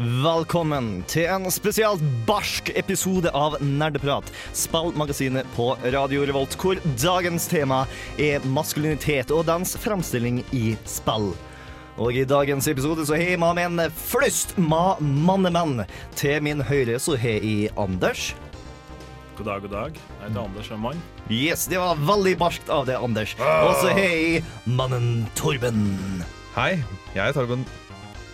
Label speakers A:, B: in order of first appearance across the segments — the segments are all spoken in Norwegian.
A: Velkommen til en spesielt barsk episode av Nerdeprat, spillmagasinet på Radio Revolt, hvor dagens tema er maskulinitet og dens fremstilling i spill. Og i dagens episode så har jeg med en flust med mannemenn. Til min høyre så har jeg Anders.
B: God dag, god dag. Jeg heter Anders og er mann.
A: Yes, det var veldig barskt av deg, Anders. Og så har jeg mannen Torben.
C: Hei, jeg er Torben.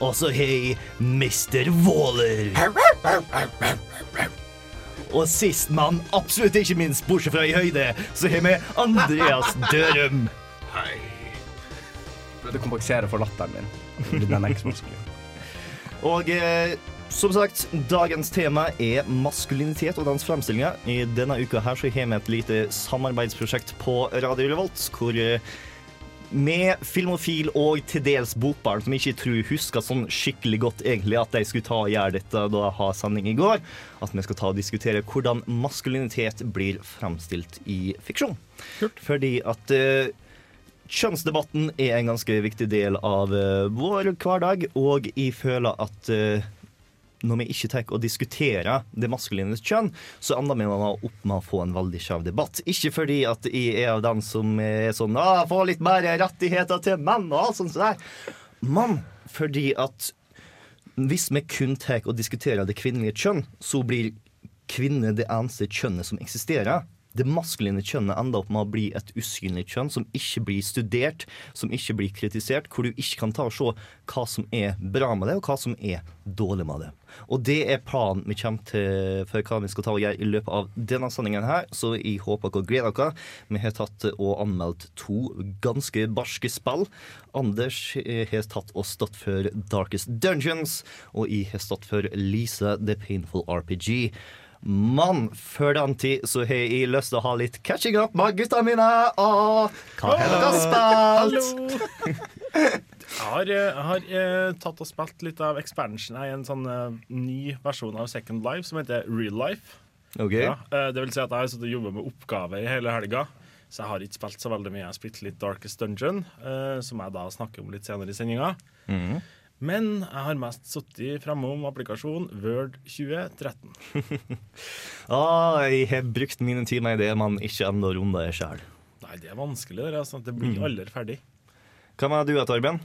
A: Og så har Våler. Og sist, men absolutt ikke minst, bortsett fra i høyde, så har vi Andreas Dørum. Hei!
D: Det kompensere for latteren min. Den er ikke så maskulin.
A: Og eh, som sagt, dagens tema er maskulinitet og dens fremstillinger. I denne uka her så har vi et lite samarbeidsprosjekt på Radio Revolt, hvor eh, med Filmofil og til dels Bokbarn, som ikke tror husker sånn skikkelig godt egentlig at de skulle ta og gjøre dette da jeg har sending i går, at vi skal ta og diskutere hvordan maskulinitet blir fremstilt i fiksjon. Fordi at uh, kjønnsdebatten er en ganske viktig del av uh, vår hverdag, og jeg føler at eh, når vi ikke tar og diskuterer det maskuline kjønn, så ender vi opp med å få en veldig skjev debatt. Ikke fordi at jeg er av den som er sånn ah, Få litt mer rettigheter til menn og alt sånt der. Men fordi at hvis vi kun tar og diskuterer det kvinnelige kjønn, så blir kvinne det eneste kjønnet som eksisterer. Det maskuline kjønnet ender opp med å bli et usynlig kjønn som ikke blir studert, som ikke blir kritisert, hvor du ikke kan ta og se hva som er bra med det, og hva som er dårlig med det. Og det er planen vi kommer til for hva vi skal ta og gjøre i løpet av denne sendingen her, så jeg håper dere gleder dere. Vi har tatt og anmeldt to ganske barske spill. Anders har tatt og stått for Darkest Dungeons, og jeg har stått for Lisa The Painful RPG. Men før den tid så har jeg lyst til å ha litt catching up med gutta mine. Og hva har dere spilt?
B: Jeg har, eh, har eh, tatt og spilt litt av expansion i en sånn eh, ny versjon av Second Life som heter Real Life.
A: Okay.
B: Ja, eh, det vil si at jeg har sittet og jobbet med oppgaver i hele helga. Så jeg har ikke spilt så veldig mye. Jeg har spilt litt Darkest Dungeon, eh, som jeg da snakker om litt senere i sendinga.
A: Mhm.
B: Men jeg har mest sittet framme om applikasjonen Word 2013.
A: Ah, jeg har brukt mine timer i det, man ikke ennå runder sjøl.
B: Nei, det er vanskelig. Det, altså. det blir aldri ferdig.
A: Hva med du, Torben?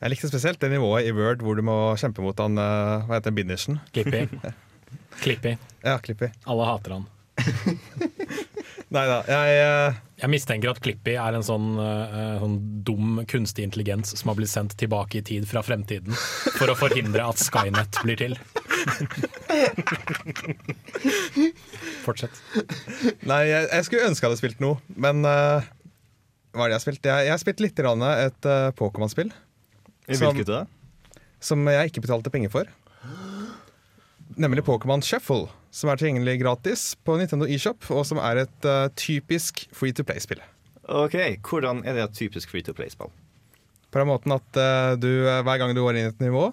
C: Jeg likte spesielt det nivået i Word hvor du må kjempe mot han eh, Hva heter bindersen?
E: Clippy. Clippy.
C: Ja, Clippy.
E: Alle hater han.
C: Nei da, jeg eh,
E: Jeg mistenker at Klippi er en sånn, uh, sånn dum kunstig intelligens som har blitt sendt tilbake i tid fra fremtiden for å forhindre at Skynet blir til. Fortsett.
C: Nei, jeg, jeg skulle ønske jeg hadde spilt noe, men uh, hva er det jeg har spilt? Jeg, jeg har spilt litt grann et uh, Pokémon-spill I
A: Hvilket da?
C: som jeg ikke betalte penger for. Nemlig Pokémon Shuffle, som er tilgjengelig gratis på Nintendo eShop, og som er et uh, typisk free to play-spill.
A: OK, hvordan er det et typisk free to play-spill?
C: På den måten at uh, du, eh, hver gang du går inn i et nivå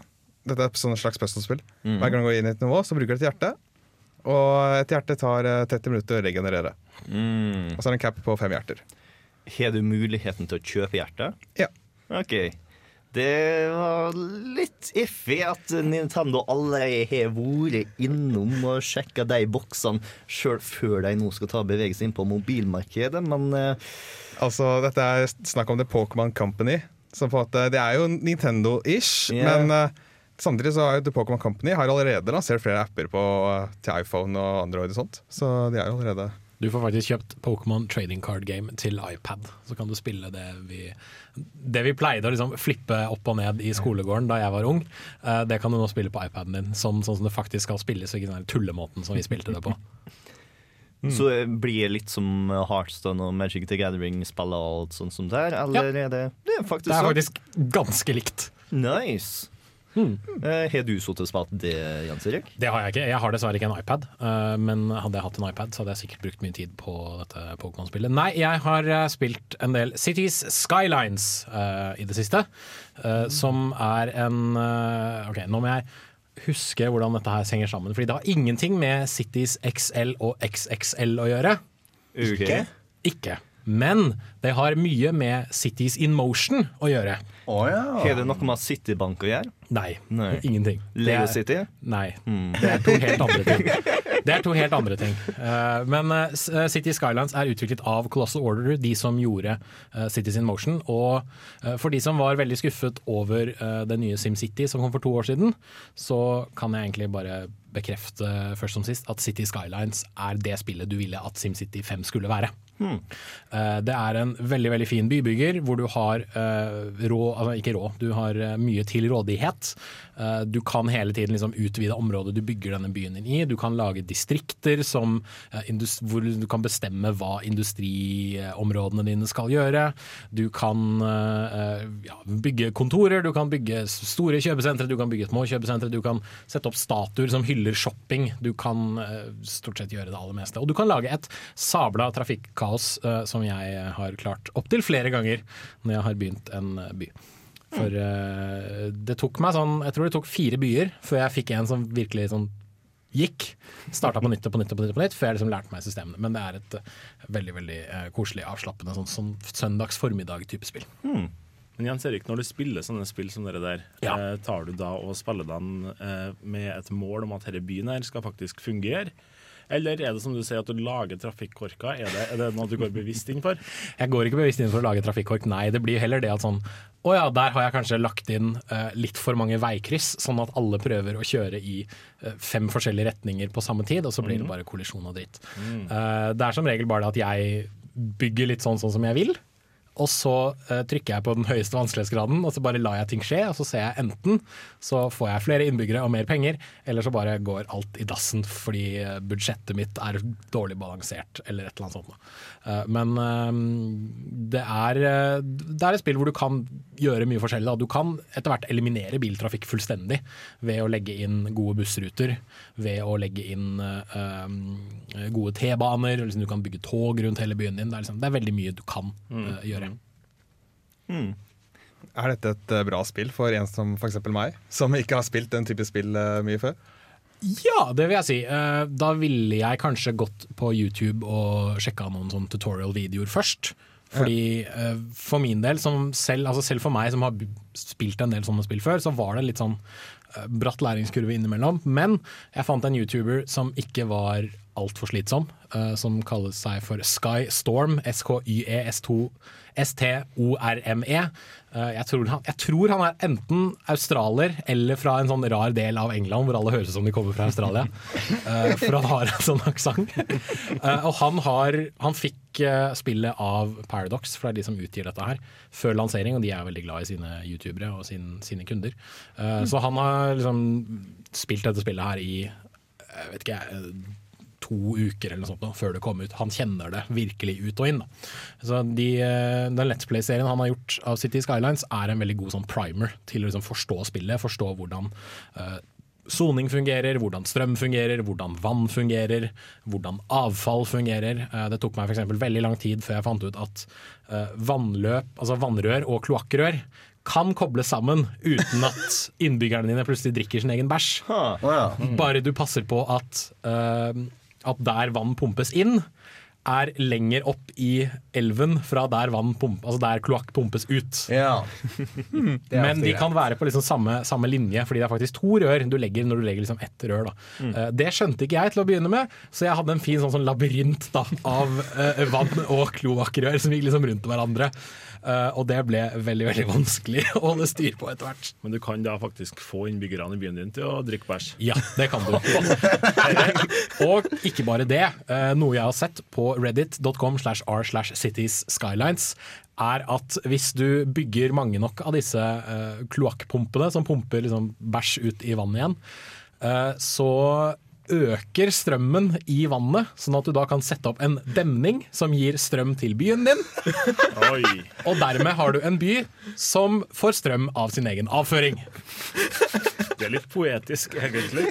C: Dette er et sånn slags puzzle-spill. Hver gang du går inn i et nivå, så bruker du et hjerte. Og et hjerte tar eh, 30 minutter å regenerere.
A: Mm.
C: Og så er det en cap på fem hjerter.
A: Har du muligheten til å kjøpe hjertet?
C: Ja.
A: OK. Det var litt iffy at Nintendo allerede har vært innom og sjekka de boksene sjøl før de nå skal ta bevege seg inn på mobilmarkedet, men eh,
C: Altså, dette er snakk om The Pokémon Company. At, det er jo Nintendo-ish,
A: yeah.
C: men uh, samtidig så har jo The Pokémon Company har allerede lansert flere apper på, eh, til iPhone og Android og sånt. Så de er jo allerede
E: Du får faktisk kjøpt Pokémon Trading Card Game til iPad. Så kan du spille det vi, det vi pleide å liksom flippe opp og ned i skolegården da jeg var ung. eh, Det kan du nå spille på iPaden din, sånn, sånn som det faktisk skal spilles. og Ikke den tullemåten som vi spilte det på.
A: så blir det litt som Heartstone og Magic the Gathering-spillet og alt sånt som der, eller er det Det er faktisk
E: Det er
A: sånn.
E: faktisk ganske likt.
A: Nice. Eh, Har du sittet og spilt det, Jens Erik?
E: Det har jeg ikke. Jeg har dessverre ikke en iPad. eh, men hadde jeg hatt en iPad, så hadde jeg sikkert brukt mye tid på dette Pokémon-spillet. Nei, jeg har eh, spilt en del Cities Skylines uh, i det siste. eh, Som er en uh, OK, nå må jeg huske hvordan dette her henger sammen. Fordi det har ingenting med Cities XL og XXL å gjøre.
A: Ikke?
E: Ikke. Men det har mye med Cities in Motion å gjøre.
D: Å ja.
A: Det noe med Citybank å gjøre?
E: Nei,
A: Nei.
E: ingenting. Er-
A: City?
E: Nei, det er to helt andre ting. Det er to helt andre ting. Eh, men eh, eh, City Skylines er utviklet av Colossal Order, de som gjorde Cities in Motion. Og for de som var veldig skuffet over det nye SimCity som kom for to år siden, så kan jeg egentlig bare bekrefte først som sist at City Skylines er det spillet du ville at SimCity 5 skulle være. Hmm. Det er en veldig veldig fin bybygger hvor du har rå, altså ikke rå, du har mye til rådighet. Eh, Du kan hele tiden liksom utvide området du bygger denne byen din i. Du kan lage distrikter som, uh, hvor du kan bestemme hva industriområdene dine skal gjøre. Du kan uh, ja, bygge kontorer, du kan bygge store kjøpesentre, du kan bygge små kjøpesentre, du kan sette opp statuer som hyller shopping. Du kan stort sett gjøre det aller meste. Og du kan lage et sabla trafikkaos som jeg har klart opptil flere ganger når jeg har begynt en by. For uh, det tok meg sånn Jeg tror det tok fire byer før jeg fikk en som virkelig sånn gikk. Starta på nytt og på nytt og på nytt, og på nytt før jeg liksom lærte meg systemene. Men det er et uh, veldig veldig uh, koselig, avslappende sånn, sånn søndags formiddag-type spill.
B: Men Jens Erik, når du spiller sånne spill som dere der,
E: Ja.
B: tar du da og spiller den med et mål om at denne byen her skal faktisk fungere? Eller er det som du sier at du lager trafikkorker? Er det, er det noe du går bevisst inn for?
E: Jeg går ikke bevisst inn for å lage trafikkork, nei. Det blir heller det at sånn Å ja, der har jeg kanskje lagt inn uh, litt for mange veikryss, sånn at alle prøver å kjøre i uh, fem forskjellige retninger på samme tid, og så blir det bare kollisjon og dritt. Eh, det er som regel bare det at jeg bygger litt sånn, sånn som jeg vil. Og så uh, trykker jeg på den høyeste vanskelighetsgraden, og så bare lar jeg ting skje. Og så ser jeg enten så får jeg flere innbyggere og mer penger, eller så bare går alt i dassen fordi eh, budsjettet mitt er dårlig balansert, eller et eller annet sånt. Eh, men eh, det er, eh, det er et spill hvor du kan gjøre mye forskjellig. Da. Du kan etter hvert eliminere biltrafikk fullstendig ved å legge inn gode bussruter, ved å legge inn eh, eh, gode T-baner, liksom du kan bygge tog rundt hele byen din. Det er, liksom, det er veldig mye du kan eh, gjøre.
C: Er dette et bra spill for en som f.eks. meg, som ikke har spilt den type spill mye før?
E: Ja, det vil jeg si. Eh, Da ville jeg kanskje gått på YouTube og sjekka noen sånn tutorial-videoer først. Fordi eh, For min del, selv, altså selv for meg som har spilt en del sånne spill før, så var det litt sånn eh, bratt læringskurve innimellom. Men jeg fant en YouTuber som ikke var altfor slitsom, som kaller seg for Sky Storm. S-K-Y-E-S-2 S-T-O-R-M-E. Eh, Jeg tror, han, jeg tror han er enten australier eller fra en sånn rar del av England hvor alle høres ut som de kommer fra Australia. Eh, For han har en sånn aksent. Eh, Og han, har, han fikk spillet av Paradox, for det er de som utgir dette her, før lansering, og de er veldig glad i sine youtubere og sin, sine kunder. Så han har liksom spilt dette spillet her i jeg vet ikke to uker eller noe sånt før det kom ut. Han kjenner det virkelig ut og inn. Da. Så de, eh, Den Let's Play-serien han har gjort av City Skylines er en veldig god sånn primer til å liksom forstå spillet, forstå hvordan eh, soning fungerer, hvordan strøm fungerer, hvordan vann fungerer, hvordan avfall fungerer. Eh, Det tok meg for eksempel veldig lang tid før jeg fant ut at vannløp, altså vannrør og kloakkrør kan kobles sammen uten at innbyggerne dine plutselig drikker sin egen bæsj. Bare du passer på at, at der vann pumpes inn, er lenger opp i elven fra der pump, altså der kloakk pumpes ut.
D: ja.
E: Men de kan være på liksom samme, samme linje, fordi det er faktisk to rør du legger når du legger liksom ett rør. Da. Eh, det skjønte ikke jeg til å begynne med, så jeg hadde en fin sånn, sånn labyrint da, av uh, vann og kloakkrør som gikk liksom rundt hverandre. Eh, og det ble veldig veldig vanskelig å holde styr på etter hvert.
B: Men du kan da faktisk få innbyggerne i byen din til å drikke bæsj.
E: Ja, det kan du. og ikke bare det. eh, Noe jeg har sett på reddit.com slash r slash cities skylines, er at hvis du bygger mange nok av disse uh, kloakkpumpene som pumper liksom bæsj ut i vannet igjen, eh, så øker strømmen i vannet, sånn at du da kan sette opp en demning som gir strøm til byen din.
B: Oi.
E: Og dermed har du en by som får strøm av sin egen avføring.
B: Det er litt poetisk, egentlig.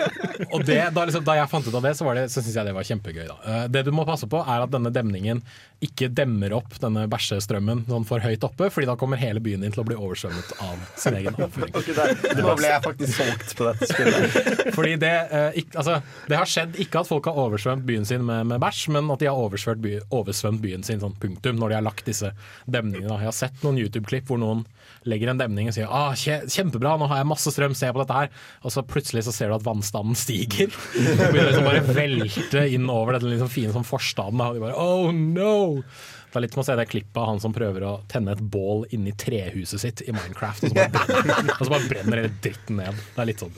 E: Og det, da, liksom, da jeg fant ut av det, så, var det, så syns jeg det var kjempegøy. Da. Eh, Det du må passe på, er at denne demningen ikke demmer opp denne bæsjestrømmen sånn for høyt oppe, Fordi da kommer hele byen din til å bli oversvømmet av sin egen avføring.
D: Okay, der. Nå ble jeg faktisk solgt på dette spillet.
E: Fordi det, eh, ikk- altså, det har skjedd ikke at folk har oversvømt byen sin med, med bæsj, men at de har oversvømt, by, oversvømt byen sin sånn punktum når de har lagt disse demningene. Jeg har sett noen YouTube-klipp hvor noen legger en demning og sier ah, kje- kjempebra, nå har jeg masse strøm, se på dette her. Og så plutselig så ser du at vannstanden stiger. Og begynner liksom bare velte inn over denne liksom fine sånn forstaden. Og de bare oh no! Det er litt som å se det klippet av han som prøver å tenne et bål inni trehuset sitt i Minecraft, og så bare, og så bare brenner hele dritten ned. Det er litt sånn.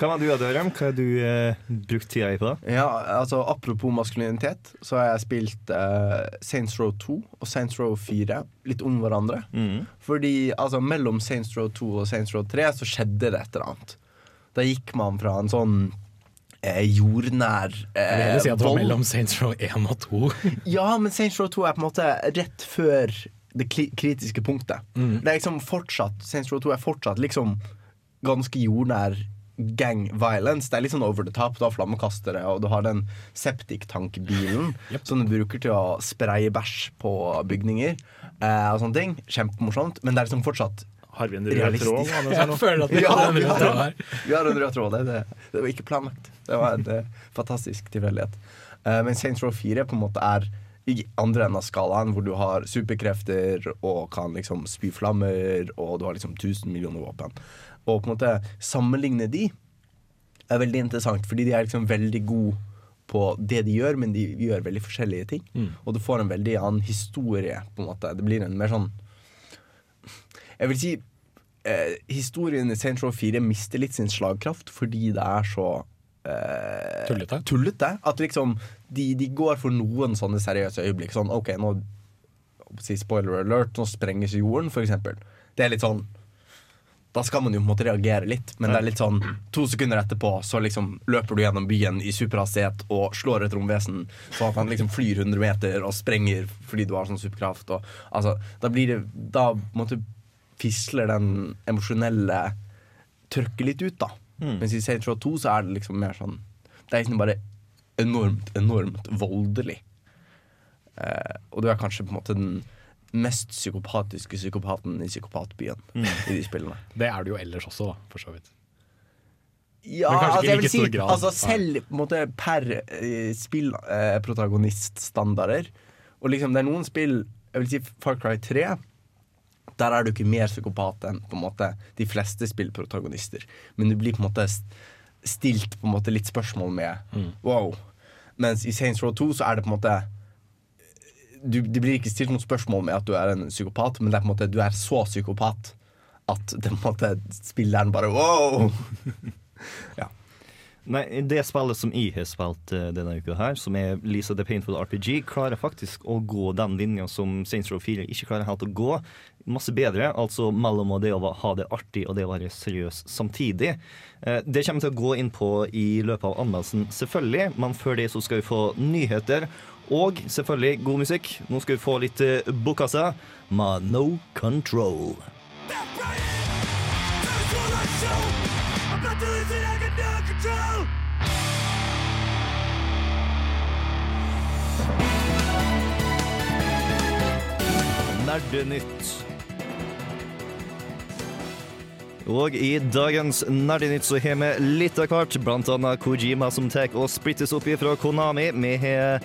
A: Hva med du, Dørem? Hva har du eh, brukt tida i på?
D: Ja, altså Apropos maskulinitet, så har jeg spilt eh, Saints Row 2 og Saints Row 4 litt om hverandre. Fordi altså mellom Saints Row 2 og Saints Row 3 så skjedde det et eller annet. Da gikk man fra en sånn eh, jordnær
E: Jeg vil
D: eh,
E: si at det var mellom Saints Row 1 og 2.
D: Ja, men Saints Row 2 er på en måte rett før det kritiske punktet. Det er liksom fortsatt Saints Row 2 er fortsatt liksom ganske jordnær gang violence. Det er litt sånn over the top. Du har flammekastere, og du har den septiktankbilen som du bruker til å spraye bæsj på bygninger eh, og sånne ting. Kjempemorsomt. Men det er liksom fortsatt
B: Har vi en rød tråd?
E: Jeg føler at vi
D: Ja,
E: har en
D: vi
E: rød
D: har
E: tråd her.
D: Vi har en rød tråd. Det, det, det var ikke planlagt. Det var en eh, fantastisk tilfeldighet. Eh, men Saints Row 4 på en måte er i andre enden av skalaen, hvor du har superkrefter og kan liksom spy flammer, og du har liksom 1000 millioner våpen. Og på en måte sammenligne de er veldig interessant, fordi de er liksom veldig gode på det de gjør, men de gjør veldig forskjellige ting. Og du får en veldig annen historie, på en måte. Det blir en mer sånn Jeg vil si eh, historien i Saints Row 4 mister litt sin slagkraft fordi det er så eh,
E: Tullete.
D: tullete. At liksom de, de går for noen sånne seriøse øyeblikk. Sånn OK, nå si spoiler alert, nå sprenges jorden, for eksempel. Det er litt sånn da skal man jo på en måte reagere litt, men det er litt sånn to sekunder etterpå så liksom løper du gjennom byen i superhastighet og slår et romvesen sånn at han liksom flyr 100 meter og sprenger fordi du har sånn superkraft. Og, altså, da blir det Da måtte måte fisler den emosjonelle tørket litt ut, da. Mens i Saints Row 2 så er det liksom mer sånn Det er liksom bare enormt, enormt voldelig. Eh, og du er kanskje på en måte den mest psykopatiske psykopaten i psykopatbyen i de spillene.
E: Det er det jo ellers også, da, for så vidt.
D: Ja, altså jeg vil si altså Selv på en måte per eh, spillprotagoniststandarder. og liksom det er noen spill Jeg vil si Far Cry 3. Der er du ikke mer psykopat enn på en måte de fleste spillprotagonister. Men du blir på en måte stilt på en måte litt spørsmål med
E: Mm.
D: wow. Mens i Saints Row 2 så er det på en måte du, Det blir ikke stilt noe spørsmål med at du er en psykopat, men det er på en måte du er så psykopat at det på en måte spilleren bare wow.
A: Nei, Det spillet som jeg har spilt eh, denne uka, her som er Lisa the Painful RPG, klarer faktisk å gå den linja som Saints Row 4 ikke klarer helt å gå. Masse bedre, altså mellom det å ha det artig og det å være seriøs samtidig. Eh, Det kommer til å gå inn på i løpet av anmeldelsen, selvfølgelig, men før det så skal vi få nyheter. Og selvfølgelig god musikk. Nå skal vi få litt eh, Bokassa med No Control. Nerdenytt. Og i dagens Nerdenytt så har vi litt av hvert, annet Kojima som tar og splittes opp fra Konami. Vi har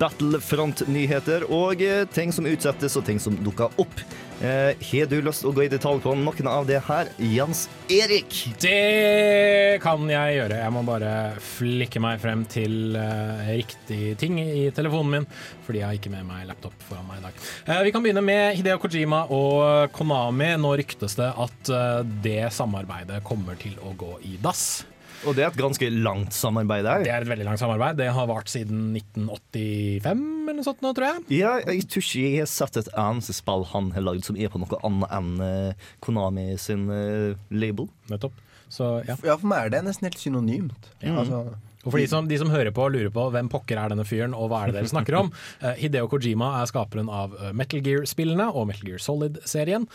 A: Battlefront-nyheter og eh, ting som utsettes og ting som dukker opp. Eh, har du lyst til å gå i detalj på noen av det her, Jans Erik?
E: Det kan jeg gjøre. Jeg må bare flikke meg frem til eh, riktig ting i telefonen min, fordi jeg har ikke med meg laptop foran meg i dag. Eh, vi kan begynne med Hideo Kojima og Konami. Nå ryktes det at eh, det samarbeidet kommer til å gå i dass.
A: Og det er et ganske langt samarbeid der.
E: Det er et veldig langt samarbeid. Det har vart siden 1985 eller noe sånt nå, tror jeg.
A: Ja, jeg tror ikke jeg har sett et eneste spill han har lagd som er på noe annet enn eh, Konami sin eh, label.
E: Nettopp. Så ja.
D: Ja, for meg er det nesten helt synonymt. Altså,
E: Og for de som, de som hører på og lurer på hvem pokker er denne fyren, og hva er det dere snakker om, eh, Hideo Kojima er skaperen av eh, Metal Gear-spillene og Metal Gear Solid-serien.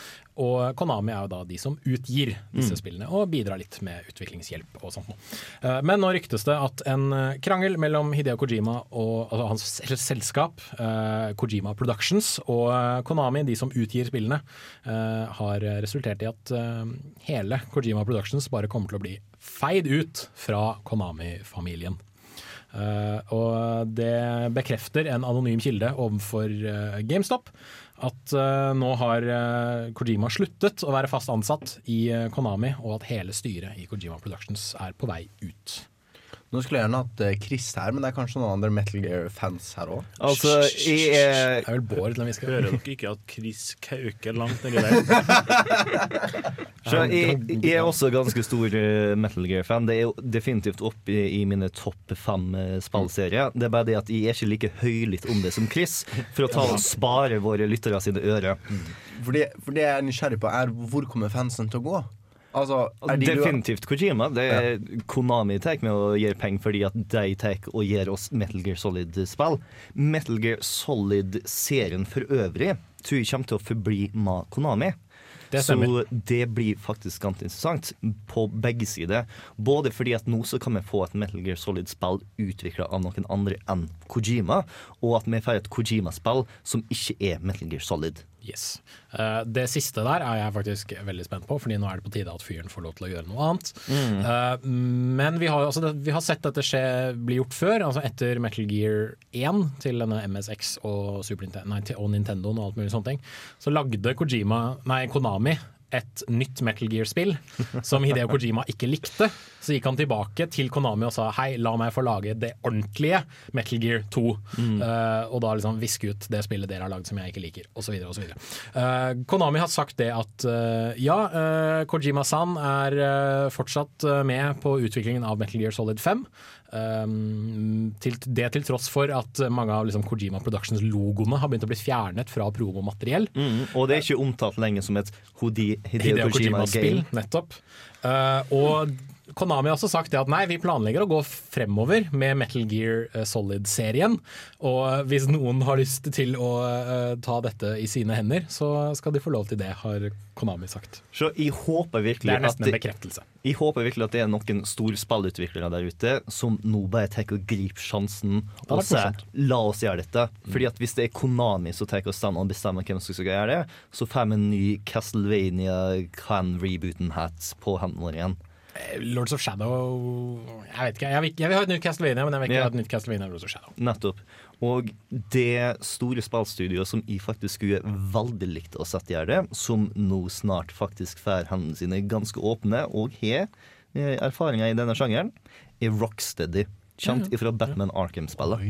E: Og Konami er jo da de som utgir disse spillene og bidrar litt med utviklingshjelp og sånt. Eh, Men nå ryktes det at en krangel mellom Hideo Kojima og altså hans selskap, Kojima Productions, og Konami, de som utgir spillene, har resultert i at hele Kojima Productions bare kommer til å bli feid ut fra Konami-familien. Uh, og det bekrefter en anonym kilde overfor uh, GameStop at uh, nå har Kojima sluttet å være fast ansatt i Konami, og at hele styret i Kojima Productions er på vei ut.
D: Nå skulle jeg gjerne hatt eh, Chris her, men det er kanskje noen andre Metal Gear-fans her òg.
A: Altså, jeg er
E: Jeg vil vel Bård til vi skal
B: Hører dere ikke at Chris kauker langt nedi der?
A: Så jeg, jeg er også ganske stor eh, Metal Gear-fan. Det er jo definitivt opp i, i mine topp fem eh, spillserier. Det er bare det at jeg er ikke like høylytt om det som Chris, for å ta og spare våre lyttere sine ører.
D: For det for det jeg er nysgjerrig på, er hvor kommer fansen til å gå? Altså, er de
A: Definitivt Kojima. Det er Konami tar med å gi penger fordi at de tar og gir oss Metal Gear Solid-spill. Metal Gear Solid-serien for øvrig tror jeg kommer til å forbli med Konami.
E: Det
A: så det blir faktisk ganske interessant på begge sider. Både fordi at nå så kan vi få et Metal Gear Solid-spill utvikla av noen andre enn Kojima, og at vi får et Kojima-spill som ikke er Metal Gear Solid.
E: Yes. Uh, det siste der er jeg faktisk veldig spent på, Fordi nå er det på tide at fyren får lov til å gjøre noe annet. Eh, men vi har, altså, det, vi har sett dette skje, bli gjort før. Altså etter Metal Gear 1 til denne MSX og, Super Nintendo, nei, til- og Nintendo og alt mulig sånne ting, så lagde Kojima, nei, Konami et nytt Metal Gear-spill som Hideo Kojima ikke likte. Så gikk han tilbake til Konami og sa hei, la meg få lage det ordentlige Metal Gear 2. Eh, og da liksom viske ut det spillet dere har lagd som jeg ikke liker, osv. osv. Uh, Konami har sagt det at uh, ja, uh, Kojima-san er fortsatt med på utviklingen av Metal Gear Solid 5. Um, til, det til tross for at mange av liksom, Kojima Productions-logoene har begynt å bli fjernet fra promomateriell.
A: Og det er ikke omtalt lenger som et Hodi, Hideo.
E: Kojima-spill, nettopp. Uh, og Konami har også sagt det at nei, vi planlegger å gå fremover med Metal Gear eh, Solid-serien. Og hvis noen har lyst til å eh, ta dette i sine hender, så skal de få lov til det, har Konami sagt.
A: Så jeg håper virkelig
E: Det
A: er
E: nesten en bekreftelse.
A: jeg håper virkelig at det er noen store spillutviklere der ute som nå bare tar og griper sjansen og sier la oss gjøre dette. Fordi at hvis det er Konami som tar og stand og bestemmer hvem som skal gjøre det, så får vi en ny Castlevania Can-rebooten hat på hendene våre igjen.
E: Lords of Shadow Jeg vet ikke. Jeg vil, jeg vil ha et nytt Castlevania, men jeg vil ikke
A: Ja.
E: ha et nytt Castlevania Lords of Shadow.
A: Nettopp. Og det store spillstudioet som jeg faktisk skulle veldig likt å sette i det, som nå snart faktisk får hendene sine ganske åpne og har eh, erfaringer i denne sjangeren, er Rocksteady. Kjent ifra Batman Arkham-spillet.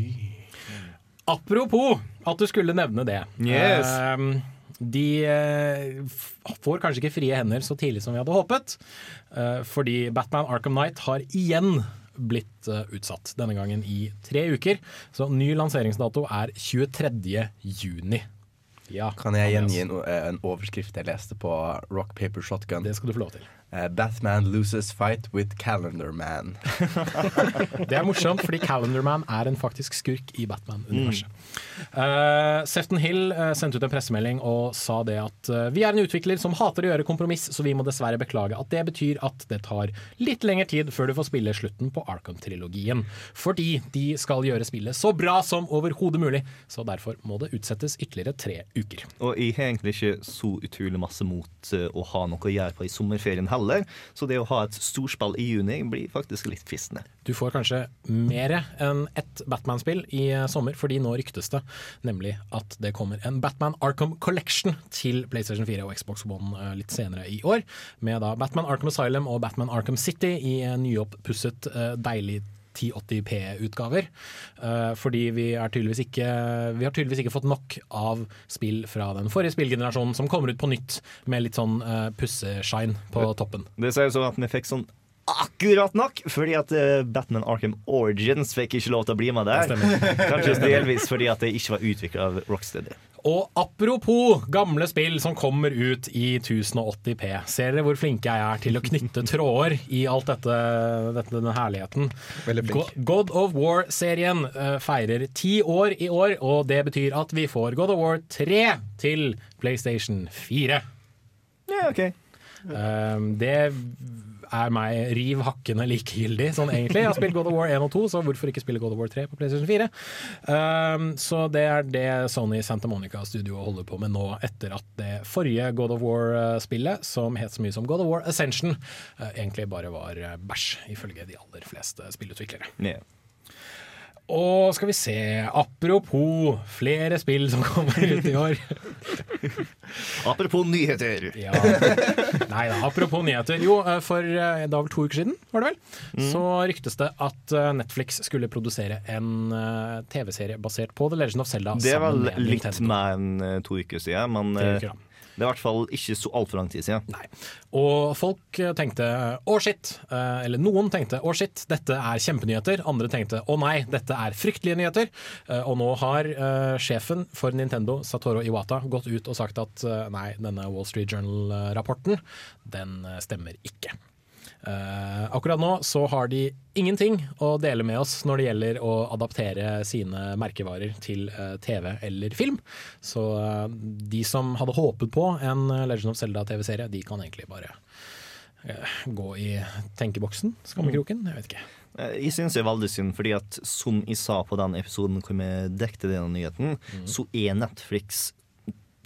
E: Apropos at du skulle nevne det.
A: Yes.
E: Eh, de eh, får kanskje ikke frie hender så tidlig som vi hadde håpet. eh, fordi Batman Arkham Knight har igjen blitt eh, utsatt. Denne gangen i tre uker. Så ny lanseringsdato er 23. juni. Ja,
D: Kan jeg gjengi en, en overskrift jeg leste på Rock Paper Shotgun?
E: Det skal du få lov til.
D: Eh, Batman loses fight with Calendar Man.
E: Det er morsomt, fordi Calendar Man er en faktisk skurk i Batman-universet. Uh, Sefton Hill uh, sendte ut en pressemelding og sa det at vi er en utvikler som hater å gjøre kompromiss, så vi må dessverre beklage at det betyr at det tar litt lengre tid før du får spille slutten på Arkham-trilogien. Fordi de skal gjøre spillet så bra som overhodet mulig, så derfor må det utsettes ytterligere tre uker.
A: Og jeg har egentlig ikke så utrolig masse mot å ha noe å gjøre på i sommerferien heller, så det å ha et storspill i juni blir faktisk litt fristende.
E: Du får kanskje mer enn ett Batman-spill i eh, sommer, fordi nå ryktes det nemlig at det kommer en Batman Arkham Collection til PlayStation 4 og Xbox One eh, litt senere i år. Med da Batman Arkham Asylum og Batman Arkham City i eh, nyoppusset, deilig 1080p-utgaver. Eh, fordi vi, er tydeligvis ikke, vi har tydeligvis ikke fått nok av spill fra den forrige spillgenerasjonen som kommer ut på nytt med litt sånn uh, pusseshine på toppen.
A: Det ser ut som at vi fikk sånn akkurat nok, fordi at eh, Batman Arkham Origins fikk ikke lov til å bli med der. Kanskje delvis fordi at det ikke var utvikla av Rocksteady.
E: Og apropos gamle spill som kommer ut i 1080P. Ser dere hvor flinke jeg er til å knytte tråder i alt dette, dette denne herligheten? God of War-serien eh, feirer ti år i år, og det betyr at vi får God of War 3 til PlayStation 4.
A: Ja, ok.
E: Um, det er meg riv hakkende likegyldig, sånn egentlig. Jeg har spilt God of War 1 og 2, så hvorfor ikke spille God of War 3 på PlayStation 4? Um, så det er det Sony Santa Monica Studio holder på med nå, etter at det forrige God of War-spillet, som het så mye som God of War Ascension, uh, egentlig bare var bæsj, ifølge de aller fleste spillutviklere.
A: Ja.
E: Og skal vi se, apropos flere spill som kommer ut i år.
A: Apropos nyheter.
E: Ja. Nei da, apropos nyheter. Jo, eh, for da var vel to uker siden, var det vel? Så ryktes det at eh, Netflix skulle produsere en eh, TV-serie basert på The Legend of Zelda.
A: Det
E: var
A: litt mer enn eh, to uker siden, men eh,
E: uker, da.
A: Det er i hvert fall ikke så altfor lang tid siden.
E: Nei. Og folk tenkte å shit, eh, eller noen tenkte å shit, dette er kjempenyheter. Andre tenkte å nei, dette er fryktelige nyheter. Eh, Og nå har eh, sjefen for Nintendo, Satoru Iwata, gått ut og sagt at nei, denne Wall Street Journal-rapporten, den stemmer ikke. Eh, akkurat nå så har de ingenting å dele med oss når det gjelder å adaptere sine merkevarer til uh, TV eller film. Så uh, de som hadde håpet på en eh, Legend of Zelda-TV-serie, de kan egentlig bare eh, gå i tenkeboksen, skammekroken, jeg vet ikke.
A: Eh, Jeg synes det er veldig synd, fordi at som jeg sa på den episoden hvor vi dekte denne nyheten, så er Netflix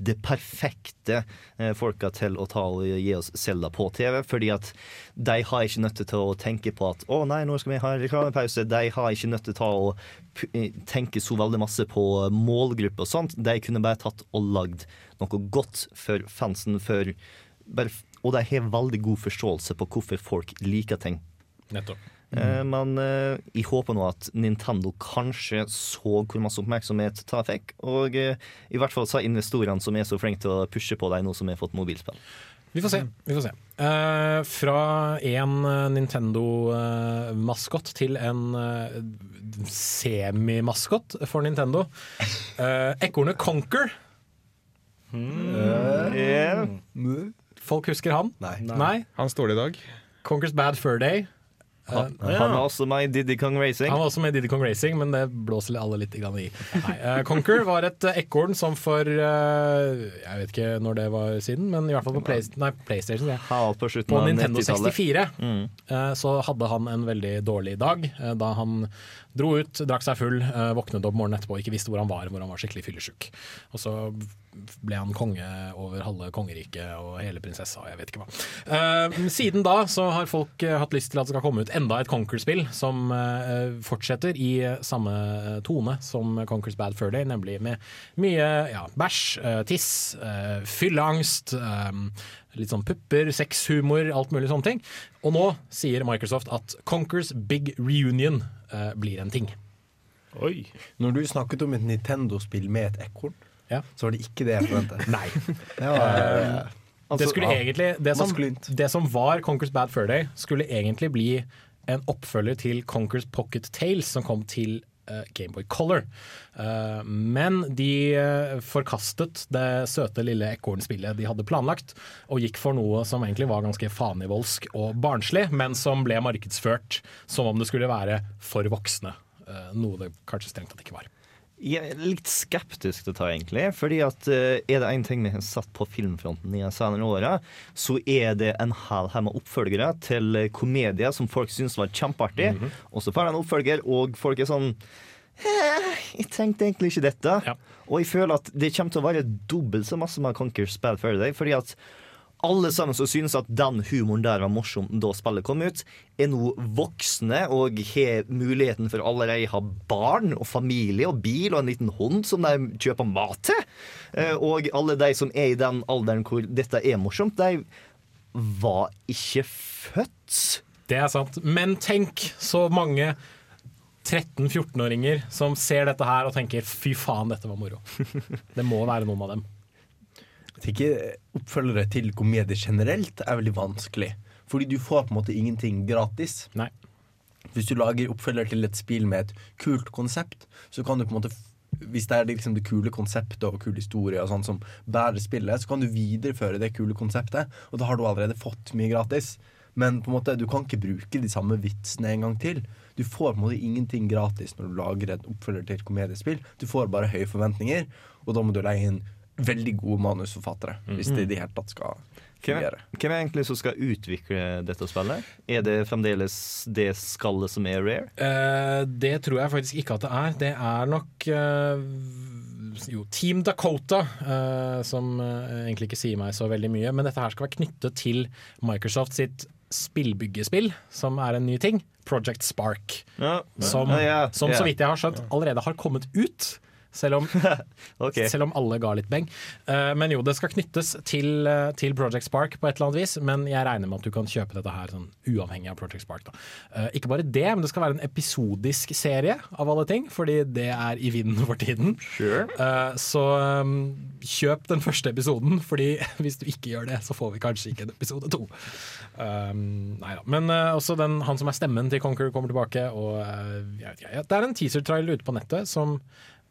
A: det perfekte eh, folka til å ta og gi oss Selda på TV. Fordi at de har ikke nødt til å tenke på at å nei, nå skal vi ha en reklamepause. De har ikke nødt til å eh, tenke så veldig masse på målgruppe og sånt. De kunne bare tatt og lagd noe godt for fansen. For og de har veldig god forståelse på hvorfor folk liker ting.
E: Nettopp.
A: Eh, Men eh, jeg håper nå at Nintendo kanskje så hvor masse oppmerksomhet ta fikk. Og eh, i hvert fall sa investorene som er så flinke til å pushe på deg nå som har fått mobilspill.
E: Vi får se. vi får se. Uh, fra en eh, Nintendo-maskot til en uh, semimaskot for Nintendo. Uh, Ekornet Conquer.
A: Eh,
E: Folk husker han?
D: Nei.
E: Nei.
C: Han står det i dag.
E: Conquers Bad Fur Day.
A: Han, han er også med i Diddy Kong Racing.
E: Han var også med i Diddy Kong Racing, men det blåser alle litt i. Nei, uh, Conquer var et eh, ekorn som for uh, Jeg vet ikke når det var siden, men i hvert fall på Play, nei, PlayStation. Ja.
A: På
E: På Nintendo 64
A: Mm.
E: uh, så hadde han en veldig dårlig dag eh, da han dro ut, drakk seg full, eh, våknet opp morgenen etterpå ikke visste hvor han var, hvor han var skikkelig fyllesyk. Og så ble han konge over halve kongeriket og hele prinsessa, jeg vet ikke hva. Uh, siden da så har folk eh, hatt lyst til at det skal komme ut enda et Conquer-spill som uh, fortsetter i samme tone som Conquers Bad Fur Day, nemlig med mye ja, bæsj, uh, tiss, fylleangst, litt sånn pupper, sexhumor, alt mulig sånne ting. Og nå sier Microsoft at Conquers Big Reunion eh, blir en ting.
B: Oi.
D: Når du snakket om et Nintendo-spill med et ekorn,
E: Ja.
D: så var det ikke det jeg forventet.
E: Nei.
D: Det var, Altså,
E: det skulle
D: ja,
E: egentlig det som, det som var Conquers Bad Fur Day, skulle egentlig bli en oppfølger til Conquers Pocket Tales, som kom til uh, Gameboy Color. Eh, men de eh, forkastet det søte lille ekornspillet de hadde planlagt, og gikk for noe som egentlig var ganske fanivoldsk og barnslig, men som ble markedsført som om det skulle være for voksne. Eh, noe det kanskje strengt tatt ikke var.
A: Jeg er litt skeptisk til dette, egentlig. fordi at uh, er det én ting vi har satt på filmfronten i de senere åra, så er det en hel haug med oppfølgere til eh, komedier som folk syns var kjempeartig. Og så får de en oppfølger, og folk er sånn «Eh, Jeg tenkte egentlig ikke dette.
E: Ja.
A: Og jeg føler at det kommer til å være dobbelt så masse med Conquer Spell Faraday. Fordi at alle sammen som synes at den humoren der var morsom da spillet kom ut, er nå voksne og har muligheten for allerede ha barn og familie og bil og en liten hund som de kjøper mat til. Eh, Og alle de som er i den alderen hvor dette er morsomt, de var ikke født.
E: Det er sant. Men tenk så mange 13-14-åringer som ser dette her og tenker 'fy faen, dette var moro'. Det må være noen av dem.
D: Jeg tenker Oppfølgere til komedie generelt er veldig vanskelig. Fordi du får på en måte ingenting gratis.
E: Nei.
D: Hvis du lager oppfølger til et spill med et kult konsept, så kan du på en måte hvis det er liksom det kule konseptet og kule historier og sånn som bærer spillet, så kan du videreføre det kule konseptet, og da har du allerede fått mye gratis. Men på en måte, du kan ikke bruke de samme vitsene en gang til. Du får på en måte ingenting gratis når du lager en oppfølger til et komediespill. Du får bare høye forventninger, og da må du leie inn veldig gode manusforfattere. Hvis det i det hele tatt skal
A: Hvem er,
D: fungere.
A: hvem er egentlig som skal utvikle dette spillet? Er det fremdeles det skallet som er rare?
E: Uh, det tror jeg faktisk ikke at det er. Det er nok uh, jo, Team Dakota, uh, som egentlig ikke sier meg så veldig mye. Men dette her skal være knyttet til Microsoft sitt spillbyggespill, som er en ny ting. Project Spark.
A: Ja.
E: Som,
A: Ja, ja,
E: som
A: ja.
E: så vidt jeg har skjønt, allerede har kommet ut. Selv om,
A: okay.
E: selv om alle ga litt beng. Uh, men jo, det skal knyttes til, uh, til Project Spark på et eller annet vis. Men jeg regner med at du kan kjøpe dette her sånn uavhengig av Project Spark. Eh, ikke bare det, men det skal være en episodisk serie av alle ting. Fordi det er i vinden for tiden.
A: Sure.
E: Så um, kjøp den første episoden, Fordi hvis du ikke gjør det, så får vi kanskje ikke en episode to. Um, nei da. Men også den, han som er stemmen til Conquer, kommer tilbake. Og jeg vet ikke, det er en teaser-trail ute på nettet som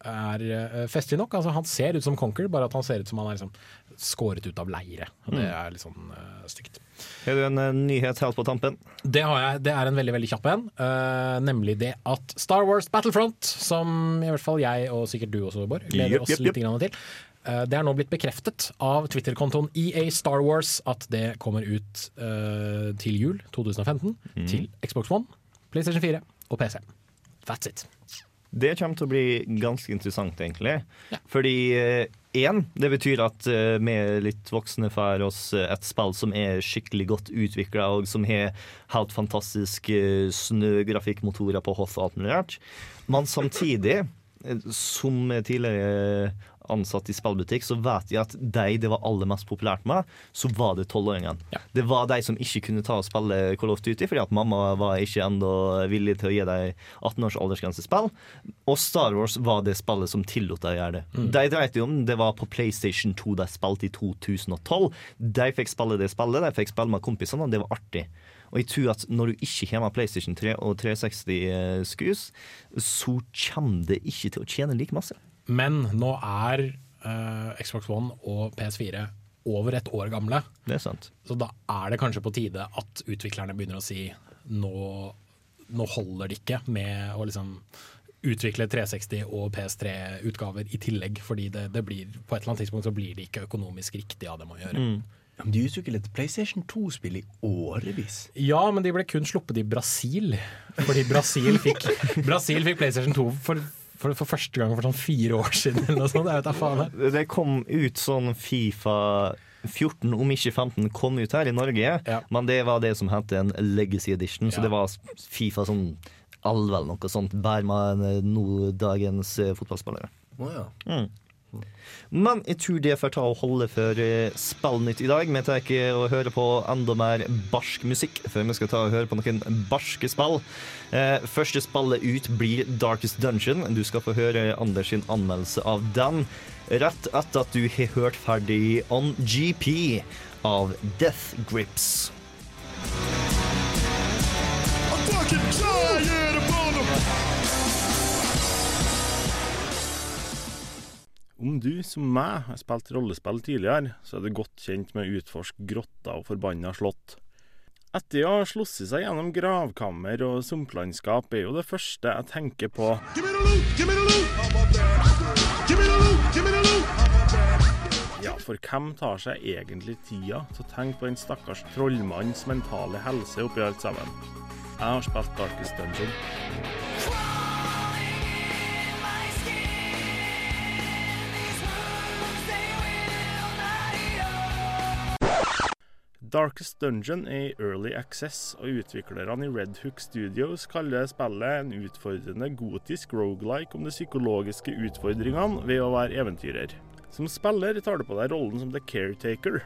E: er uh, festlig nok. Altså, han ser ut som Conquer, bare at han ser ut som han er liksom skåret ut av leire. Og det er litt sånn uh, stygt.
A: Har du en uh, nyhet helt på tampen?
E: Det har jeg. Det er en veldig veldig kjapp en. Uh, nemlig det at Star Wars Battlefront, som i hvert fall jeg og sikkert du også, Bård, gleder
A: yep,
E: oss
A: yep.
E: litt grann til. eh, det er nå blitt bekreftet av Twitter-kontoen EA Star Wars at det kommer ut eh, til jul 2015 til Xbox One, PlayStation 4 og PC. That's it.
A: Det kommer til å bli ganske interessant, egentlig.
E: Ja.
A: Fordi én, det betyr at eh, vi litt voksne får oss eh, et spill som er skikkelig godt utvikla, og som har helt fantastiske snøgrafikkmotorer på hoff og alt mulig rart. Men samtidig, eh, som tidligere ansatt i spillbutikk, så vet jeg at de det var aller mest populært med, så var det tolvåringene.
E: Ja.
A: Det var de som ikke kunne ta og spille Call of Duty, fordi at mamma var ikke ennå villig til å gi dem 18 års aldersgrensespill. Og Star Wars var det spillet som tillot dem å gjøre det. De dreit jo om det var på PlayStation 2 de spilte i 2012. De fikk spille det spillet, de fikk spille med kompisene, og det var artig. Og jeg tror at når du ikke har med PlayStation 3 og 360-skus, så kommer det ikke til å tjene like masse.
E: Men nå er uh, Xbox One og PS4 over et år gamle.
A: Det er sant.
E: Så da er det kanskje på tide at utviklerne begynner å si nå, nå holder det ikke med å liksom utvikle 360 og PS3-utgaver i tillegg, fordi det, det blir, på et eller annet tidspunkt så blir det ikke økonomisk riktig av dem å gjøre.
D: Ja, Men de utvikler et PlayStation 2-spill i årevis.
E: Ja, men de ble kun sluppet i Brasil, fordi Brasil fikk, Brasil fikk PlayStation 2 for, for, for første gang for sånn fire år siden. Eller noe sånt. Jeg vet da faen. jeg.
A: Det kom ut sånn Fifa 14, om ikke 15, kom ut her i Norge.
E: Ja.
A: Men det var det som het en legacy edition, så
E: Ja.
A: det var Fifa sånn 11 eller noe sånt. Bare med eh, nå dagens eh, fotballspillere.
D: Oh, ja.
A: Men jeg tror det får ta og holde for eh, Spillnytt i dag. Vi tar å høre på enda mer barsk musikk før vi skal ta og høre på noen barske spill. Eh, første spillet ut blir Darkest Dungeon. Du skal få høre Anders sin anmeldelse av den rett etter at du har hørt ferdig On GP av Death Grips.
B: Om du, som meg, har spilt rollespill tidligere, så er du godt kjent med å utforske grotter og forbanna slott. Etter å ha slåss seg gjennom gravkammer og sumplandskap, er jo det første jeg tenker på Ja, for hvem tar seg egentlig tida til å tenke på den stakkars trollmannens mentale helse oppi alt sammen? Jeg har spilt Darkest Dungeon. Darkest Dungeon er i early access, og utviklerne i Red Hook Studios kaller spillet en utfordrende gotisk roguelike om de psykologiske utfordringene ved å være eventyrer. Som spiller tar du på deg rollen som The Caretaker.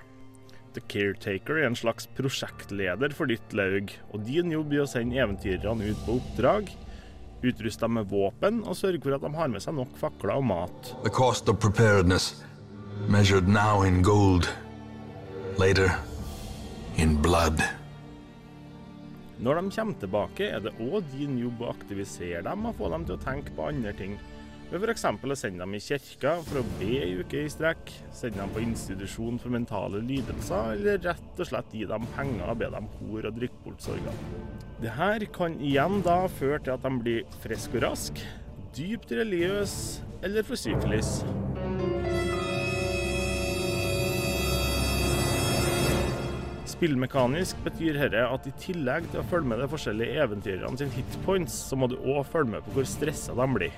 B: The Caretaker er en slags prosjektleder for ditt laug, og din jobb er å sende eventyrerne ut på oppdrag, utruste dem med våpen og sørge for at de har med seg nok fakler og mat.
F: The cost of preparedness, measured now in gold, later in blood.
B: Når de kommer tilbake, er det òg din jobb å aktivisere dem og få dem til å tenke på andre ting. Ved f.eks. å sende dem i kirka for å be ei uke i strekk, sende dem på institusjon for mentale lidelser, eller rett og slett gi dem penger og be dem hore og drikke bort sorgene. Dette kan igjen da føre til at de blir friske og raske, dypt religiøse eller får syfilis. Spillmekanisk betyr dette at i tillegg til å følge med de forskjellige eventyrerne sine hitpoints, så må du òg følge med på hvor stressa de blir.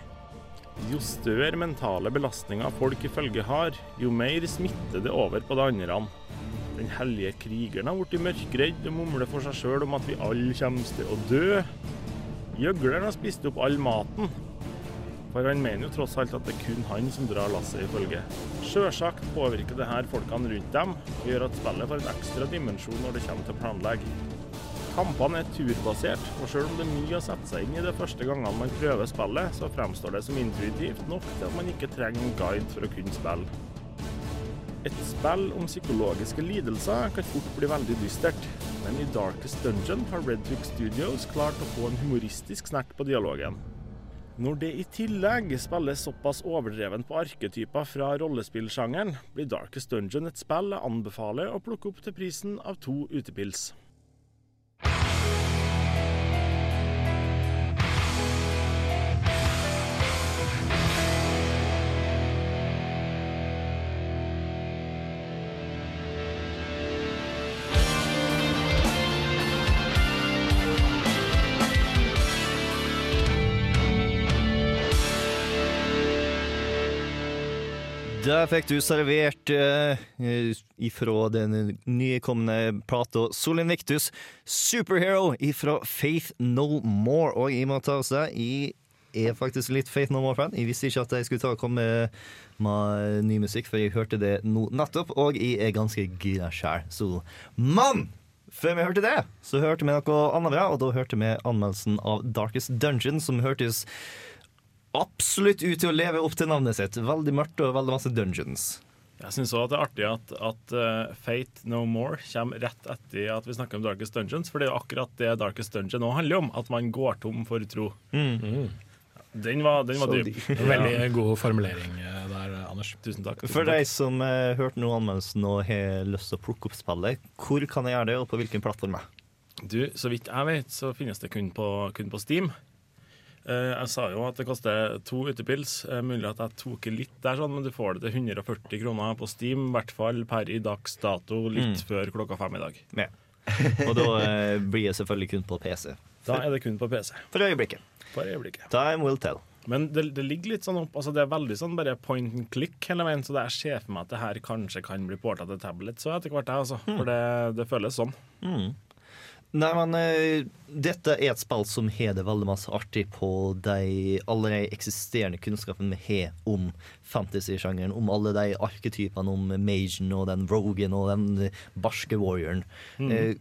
B: Jo større mentale belastninger folk ifølge har, jo mer smitter det over på de andre. Den hellige krigeren har blitt mørkredd og mumler for seg sjøl om at vi alle kommer til å dø. Gjøgleren har spist opp all maten. For han mener jo tross alt at det er kun han som drar lasset, ifølge. Sjølsagt påvirker det her folkene rundt dem, og gjør at spillet får en ekstra dimensjon når det kommer til planlegg. Kampene er turbasert, og selv om det er mye å sette seg inn i de første gangene man prøver spillet, så fremstår det som intuitivt nok til at man ikke trenger en guide for å kunne spille. Et spill om psykologiske lidelser kan fort bli veldig dystert, men i Darkest Dungeon har Red Hook Studios klart å få en humoristisk snert på dialogen. Når det i tillegg spilles såpass overdreven på arketyper fra rollespillsjangeren, blir Darkest Dungeon et spill jeg anbefaler å plukke opp til prisen av to utepils.
A: Der fikk du servert uh, ifra den nykomne plata Solin Victus, Superhero ifra Faith No More. Og jeg må ta oss det. Jeg er faktisk litt Faith No More-fan. Jeg visste ikke at jeg skulle ta og komme med ny musikk, for jeg hørte det nå nettopp, og jeg er ganske gira sjæl. Så mann! Før vi hørte det, så hørte vi noe annet bra, og da hørte vi anmeldelsen av Darkest Dungeon, som hørtes absolutt ut til å leve opp til navnet sitt. Veldig mørkt og veldig masse dungeons.
B: Jeg syns òg det er artig at, at uh, Fate No More kommer rett etter at vi snakker om Darkest Dungeons, for det er jo akkurat det Darkest Dungeon òg handler om. At man går tom for tro.
A: Mm.
B: Den var, den var dyp.
E: Veldig god formulering eh, der, Anders.
B: Tusen takk.
A: For deg som uh, hørte noe anmeldelsen og har lyst til å plukke opp spillet, hvor kan jeg gjøre det, og på hvilken plattform?
B: Du, så vidt jeg vet, så finnes det kun på, kun på Steam. Eh, jeg sa jo at det koster to utepils. Eh, mulig at jeg tok litt der, sånn, men du får det til 140 kroner på Steam. I hvert fall per i dags dato, litt
A: Mm.
B: før klokka fem i dag.
A: Ja. Og da uh, blir det selvfølgelig kun på PC.
B: Da er det kun på PC.
A: For øyeblikket.
B: For øyeblikket.
A: Time will tell.
B: Men det, det ligger litt sånn opp altså Det er veldig sånn bare point and click hele veien, så jeg ser for meg at det her kanskje kan bli porta til tablet så etter hvert, jeg, altså. For det, det føles sånn.
A: Mm. Nei, men uh, dette er et spill som har det veldig masse artig på de allerede eksisterende kunnskapene vi har om fantasy-sjangeren, om alle de arketypene, om magen og den rogen og den barske warrioren. Eh,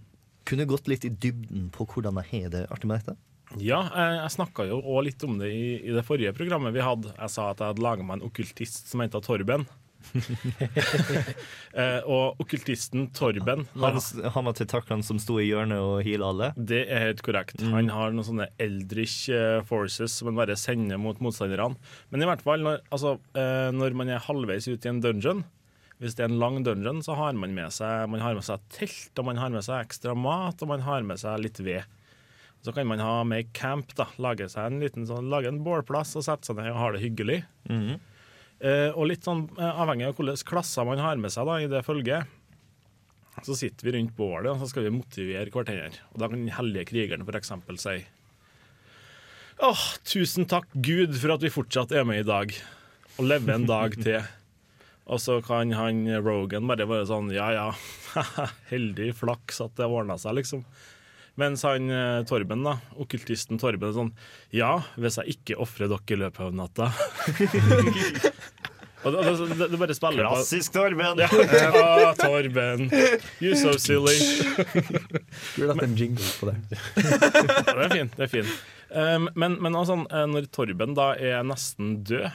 A: kunne gått litt i dybden på hvordan de har det artig med dette?
B: Ja, jeg, jeg snakka jo òg litt om det i, i det forrige programmet vi hadde. Jeg sa at jeg hadde laga meg en okkultist som heter Torben. eh, og okkultisten Torben når
A: Han, han var til taklene som sto i hjørnet og heala alle?
B: Det er helt korrekt. Han har noen sånne eldritch eh, forces som han bare sender mot motstanderne. Men i hvert fall, når, altså, eh, når man er halvveis ute i en dungeon hvis det er en lang dungeon, så har man med seg Man har med seg telt, og man har med seg ekstra mat, og man har med seg litt ved. Så kan man ha med camp, da. Lage seg en liten sånn, lage en bålplass og sette seg ned og ha det hyggelig. Eh, og litt sånn eh, avhengig av hvilke klasser man har med seg da, i det følget, så sitter vi rundt bålet og så skal vi motivere hverandre. Og da kan den hellige krigeren f.eks. si Åh, tusen takk Gud for at vi fortsatt er med i dag, og lever en dag til. Og så kan han Rogan bare være sånn Ja ja, heldig flaks at det ordna seg, liksom. Mens han eh, Torben, da, okkultisten Torben, er sånn Ja, hvis jeg ikke ofrer dere i løpet av natta Og det, det, det, det bare spiller på
A: Klassisk Torben!
B: ja, ah, Torben. You so silly.
D: Skulle hatt en jingle på det.
B: Ja, det er fint. det er fint. Um, men, men sånn, eh, når Torben da er nesten død,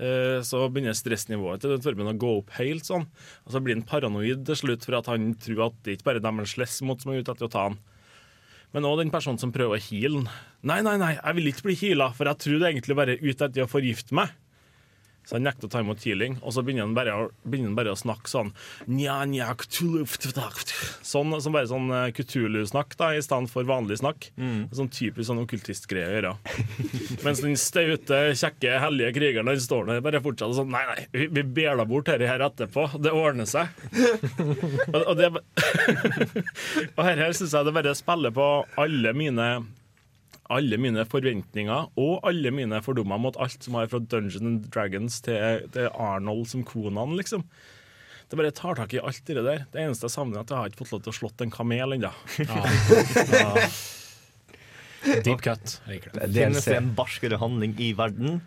B: uh, så begynner stressnivået til Torben å gå opp helt sånn. Og så blir han paranoid til slutt for at han tror at det ikke bare er dem han slåss mot som er ute etter å ta han. Men òg den personen som prøver å heale han. Nei, nei, nei, jeg vil ikke bli heala, for jeg tror det egentlig bare er ute etter å forgifte meg. Så han nekter å ta imot healing, og så begynner han bare, begynner han bare å snakke sånn nja, nja, Cthulhu, Sånn som bare sånn eh, Cthulhu-snakk, da, i stedet for vanlig snakk. Sånn typisk sånn okkultistgreie å gjøre. Mens den staute, kjekke, hellige krigeren han står der bare fortsetter sånn Nei, nei, vi, vi beler bort dette her etterpå. Det ordner seg. og, og, det, og her syns jeg det bare spiller på alle mine alle mine forventninger og alle mine fordommer mot alt som har fra Dungeons and Dragons til, til Arnold som Konan, liksom. Det bare tar tak i alt det der. Det eneste jeg savner, er at jeg har ikke fått lov til å slått en kamel ennå.
E: Deep cut. Liker det.
A: Finnes det en barskere handling i verden?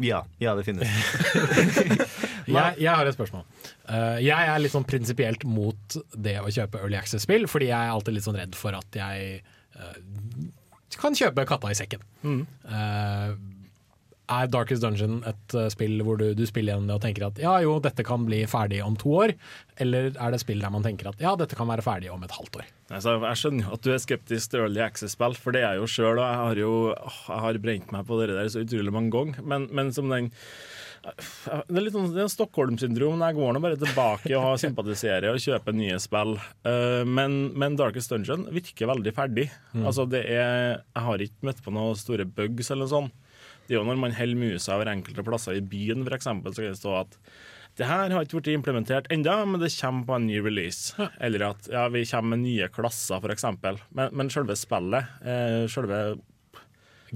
A: Ja, ja det finnes.
E: Jeg, jeg har et spørsmål. Uh, jeg er litt sånn prinsipielt mot det å kjøpe Early Access-spill, fordi jeg er alltid litt sånn redd for at jeg eh, kan kjøpe katta i sekken. Eh, er Darkest Dungeon et eh, spill hvor du, du spiller gjennom det og tenker at ja jo, dette kan bli ferdig om to år, eller er det spill der man tenker at ja, dette kan være ferdig om et halvt år?
B: Altså, jeg skjønner jo at du er skeptisk til Early Access-spill, for det er jeg jo sjøl. Og jeg har jo jeg har brent meg på det der så utrolig mange ganger. Men, men som den det er litt sånn det er Stockholm-syndrom. Jeg går nå bare tilbake og sympatiserer og kjøper nye spill. Eh, men, men Darkest Dungeon virker veldig ferdig. Altså det er Jeg har ikke møtt på noen store bugs eller noe sånt. Det er jo når man holder musa over enkelte plasser i byen, eksempel, så kan det stå at det her har ikke blitt implementert enda, men det kommer på en ny release. Eller at ja, vi kommer med nye klasser, f.eks. Men, men selve spillet, eh, selve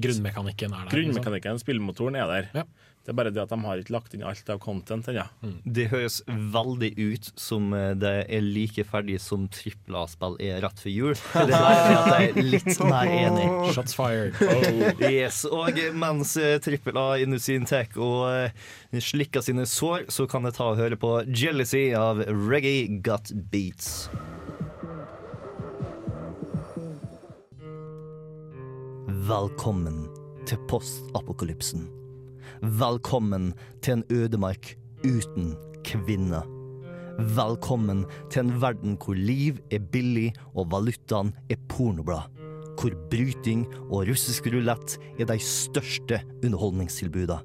E: Grunnmekanikken er der. liksom.
B: grunnmekanikken, spillmotoren, er der.
E: Ja.
B: Det er bare det at de har ikke lagt inn alt av content ennå.
A: Det høres veldig ut som eh, det er like ferdig som trippel A-spill er rett før jul. Det er at jeg er litt mer enig.
E: Shots fired.
A: Yes, og mens eh, trippel A-industrien tar og eh, slikker sine sår, så kan jeg ta og høre på Jealousy av Reggae Got Beats. Velkommen til postapokalypsen. Velkommen til en ødemark uten kvinner. Velkommen til en verden hvor liv er billig og valutaen er pornoblad. Hvor bryting og russisk rulett er de største underholdningstilbudene.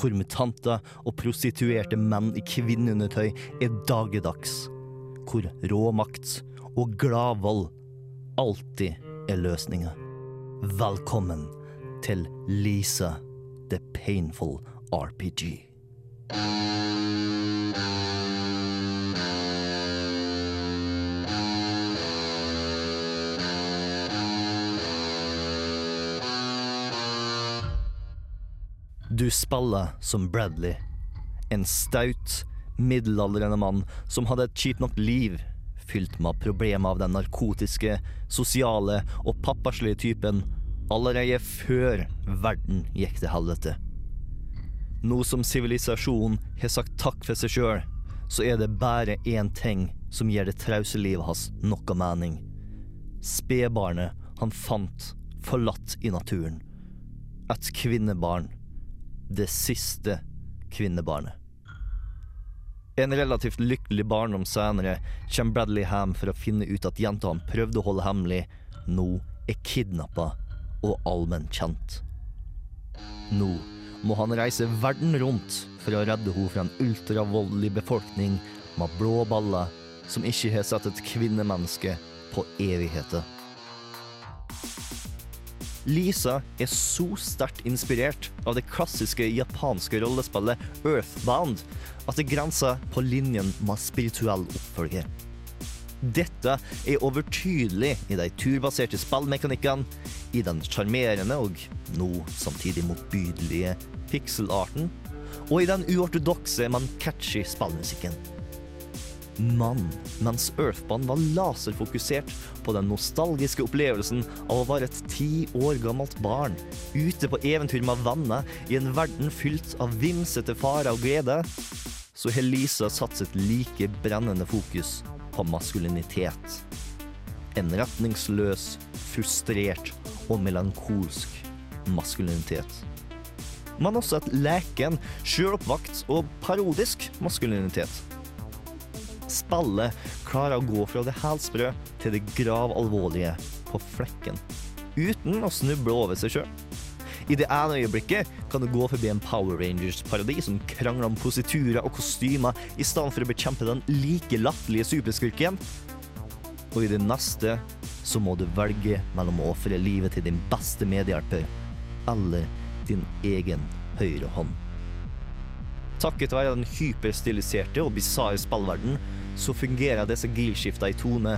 A: Hvor mutanter og prostituerte menn i kvinneundertøy er dagligdags. Hvor råmakt og gladvold alltid er løsninga. Velkommen til Lisa The Painful RPG. Du spiller som Bradley. En staut, middelaldrende mann som hadde et kjipt nok liv, fylt med problemer av den narkotiske, sosiale og pappaslige typen allerede før verden gikk til helvete. Nå som sivilisasjonen har sagt takk for seg sjøl, så er det bare én ting som gir det trause livet hans noe mening. Spedbarnet han fant forlatt i naturen. Et kvinnebarn. Det siste kvinnebarnet. En relativt lykkelig barndom senere kommer Bradley hjem for å finne ut at jenta han prøvde å holde hemmelig, nå er kidnappa og allmennkjent. Nå må han reise verden rundt for å redde henne fra en ultravoldelig befolkning med blå baller som ikke har sett et kvinnemenneske på evigheter. Lisa er så sterkt inspirert av det klassiske japanske rollespillet Earthbound at det grenser på linjen med spirituell oppfølger. Dette er overtydelig i de turbaserte spillmekanikkene, i den sjarmerende og nå samtidig motbydelige pixelarten, og i den uortodokse, men catchy spillmusikken. Men mens Earthband var laserfokusert på den nostalgiske opplevelsen av å være et ti år gammelt barn ute på eventyr med venner i en verden fylt av vimsete farer og glede, så har Lisa satt sitt like brennende fokus på maskulinitet. En retningsløs, frustrert og melankolsk maskulinitet. Men også et leken, sjøloppvakt og parodisk maskulinitet. Spillet klarer å gå fra det helsprø til det gravalvorlige på flekken, uten å snuble over seg sjøl. I det ene øyeblikket kan du gå forbi en Power Rangers-parodi som krangler om positurer og kostymer i stedet for å bekjempe den like latterlige superskurken. Og i det neste så må du velge mellom å ofre livet til din beste medhjelper eller din egen høyre hånd. Takket være den hyperstiliserte og bisarre spillverden så fungerer disse gearskifta i tone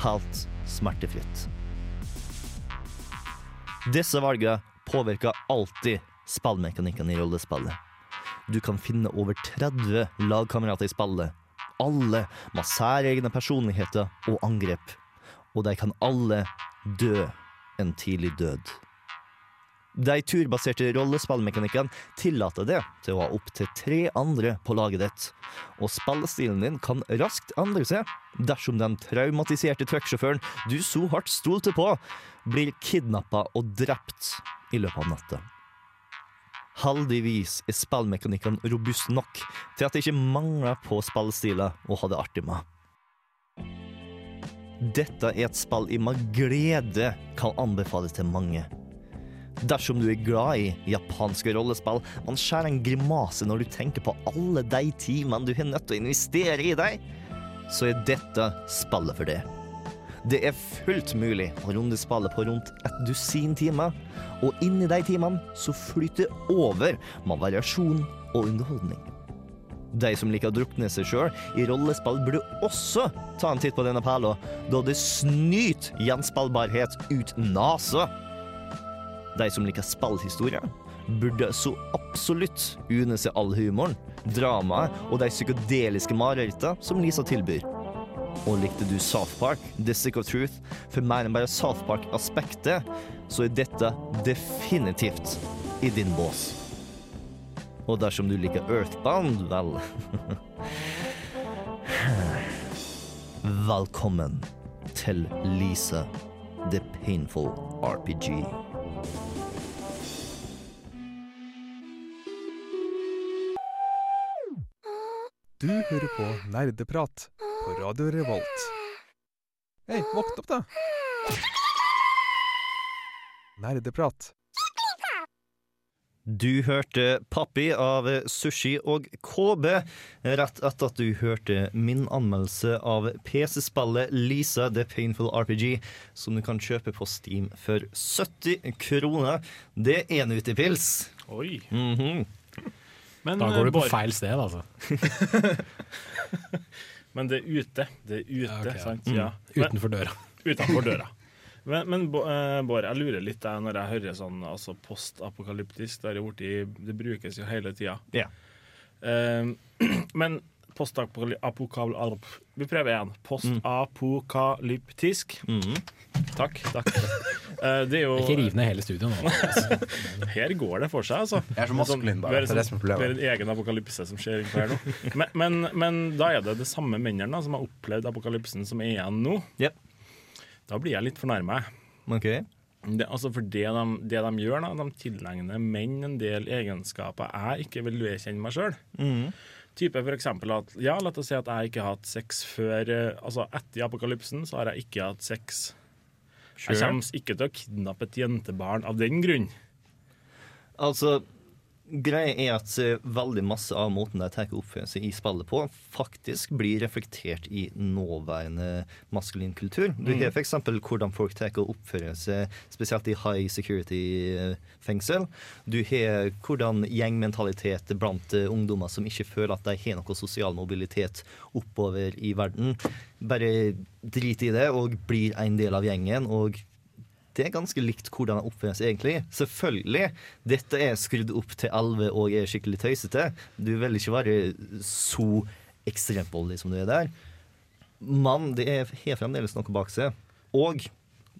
A: helt smertefritt. Disse valgene påvirker alltid spillmekanikken i rollespillet. Du kan finne over 30 lagkamerater i spillet, alle med særegne personligheter og angrep, og de kan alle dø en tidlig død. De turbaserte rollespillmekanikkene tillater det til å ha opptil tre andre på laget ditt, og spillestilen din kan raskt endre seg dersom den traumatiserte trucksjåføren du så hardt stolte på, blir kidnappa og drept i løpet av natta. Heldigvis er spillmekanikkene robust nok til at det ikke mangler på spillestiler å ha det artig med. Dette er et spill jeg med glede kan anbefale til mange. Dersom du er glad i japanske rollespill, man skjærer en grimase når du tenker på alle de timene du har nødt til å investere i dem, så er dette spillet for det. Det er fullt mulig å runde spillet på rundt et dusin timer, og inni de timene så flyter det over med variasjon og underholdning. De som liker å drukne seg sjøl i rollespill, burde også ta en titt på denne perla, da det snyter gjenspillbarhet ut nesa. De som liker spillhistorie, burde så absolutt une seg all humoren, dramaet og de psykedeliske marerittene som Lisa tilbyr. Og likte du South Park, The Sick of Truth, for mer enn bare South Park-aspektet, så er dette definitivt i din bås. Og dersom du liker Earthbound, vel Velkommen til Lisa The Painful RPG.
C: Du hører på Nerdeprat på Radio Revolt. Hei, våkn opp, da! Nerdeprat.
A: Du hørte Pappi av Sushi og KB, rett etter at du hørte min anmeldelse av PC-spillet Lisa The Painful RPG, som du kan kjøpe på Steam for 70 kroner. Det er en utepils.
B: Oi.
A: Mhm.
B: Men,
E: Da går du på feil sted, altså.
B: Men det er ute. Det er ute,
E: Ja, ok,
B: sant?
A: Mm.
B: Ja.
E: Utenfor døra.
B: utenfor døra. Men, men eh, Bård, jeg lurer litt der når jeg hører sånn altså postapokalyptisk. Det, det brukes jo hele tida.
A: Yeah.
B: Uh, men postapokalyptisk Vi prøver igjen. Postapokalyptisk.
A: Mhm.
B: Takk. takk. Eh, det er jo
E: Ikke riv ned hele studioet nå.
B: Her går det for seg, altså.
D: Jeg er så maskulin, bare.
B: Det er,
D: Det det som er
B: det er en egen apokalypse som skjer her nå. Men, men, men da er det de samme mennene som har opplevd apokalypsen, som er igjen nå.
A: Yep.
B: Da blir jeg litt fornærma.
A: OK.
B: Det, altså for det de, det de gjør, da, de tilegner menn en del egenskaper jeg ikke vil vedkjenne meg sjøl.
A: Mhm.
B: Type eksempel at ja, la oss si at jeg ikke har hatt sex før eh, Altså etter apokalypsen så har jeg ikke hatt sex. Jeg kommer ikke til å kidnappe et jentebarn av den grunn.
A: Altså, greia er at eh, veldig masse av måten de tar oppfører seg i spillet på, faktisk blir reflektert i nåværende maskulin kultur. Du har f.eks. hvordan folk tar og oppfører seg, spesielt i high security-fengsel. Du har hvordan gjengmentalitet blant eh, ungdommer som ikke føler at de har noe sosial mobilitet oppover i verden. Bare drit i det og blir en del av gjengen. og det er ganske likt hvordan han oppfører seg egentlig. Selvfølgelig, dette er skrudd opp til 11 og er skikkelig tøysete. Du vil ikke være så ekstremt voldelig som du er der. Men det er, har fremdeles noe bak seg. Og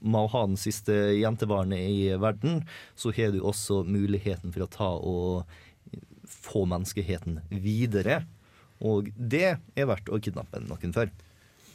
A: med å ha den siste jentebarnet i verden, så har du også muligheten for å ta og få menneskeheten videre. Og det er verdt å kidnappe noen for.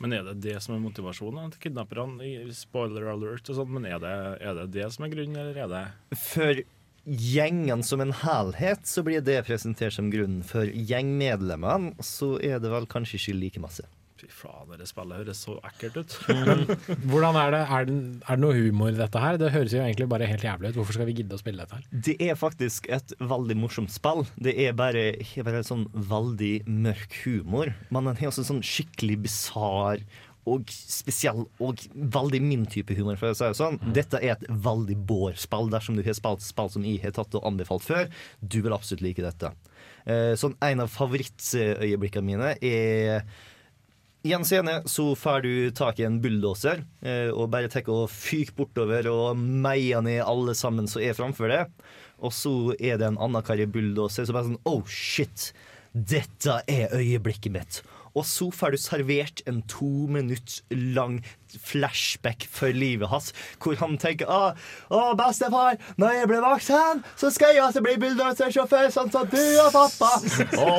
B: Men er det det som er motivasjonen til kidnapperne? Spoiler alert og sånn, men er det, er det det som er grunnen, eller er det
A: For gjengen som en helhet så blir det presentert som grunnen. For gjengmedlemmene så er det vel kanskje ikke like masse.
B: Fy faen, det spillet høres så ekkelt ut.
E: Hvordan er det? Er det, er det noe humor i dette her? Det høres jo egentlig bare helt jævlig ut. Hvorfor skal vi gidde å spille dette her?
A: Det er faktisk et veldig morsomt spill. Det er bare, bare sånn veldig mørk humor. Men den har også sånn skikkelig bisarr og spesiell og veldig min type humor. for å si det sånn. Dette er et veldig Bård-spill. Dersom du har spilt spill som jeg har tatt og anbefalt før, du vil absolutt like dette. Eh, sånn En av favorittøyeblikkene mine er i en scene så får du tak i en bulldoser eh, og bare tar og fyker bortover og meier ned alle sammen som er framfor det. Og så er det en annen kar i bulldoser som bare sånn Oh, shit! Dette er øyeblikket mitt. Og så får du servert en to minutter lang flashback for livet hans, hvor han tenker Å, å bestefar, når jeg blir voksen, så skal jeg også bli bulldosesjåfør, sånn som du og pappa. Å,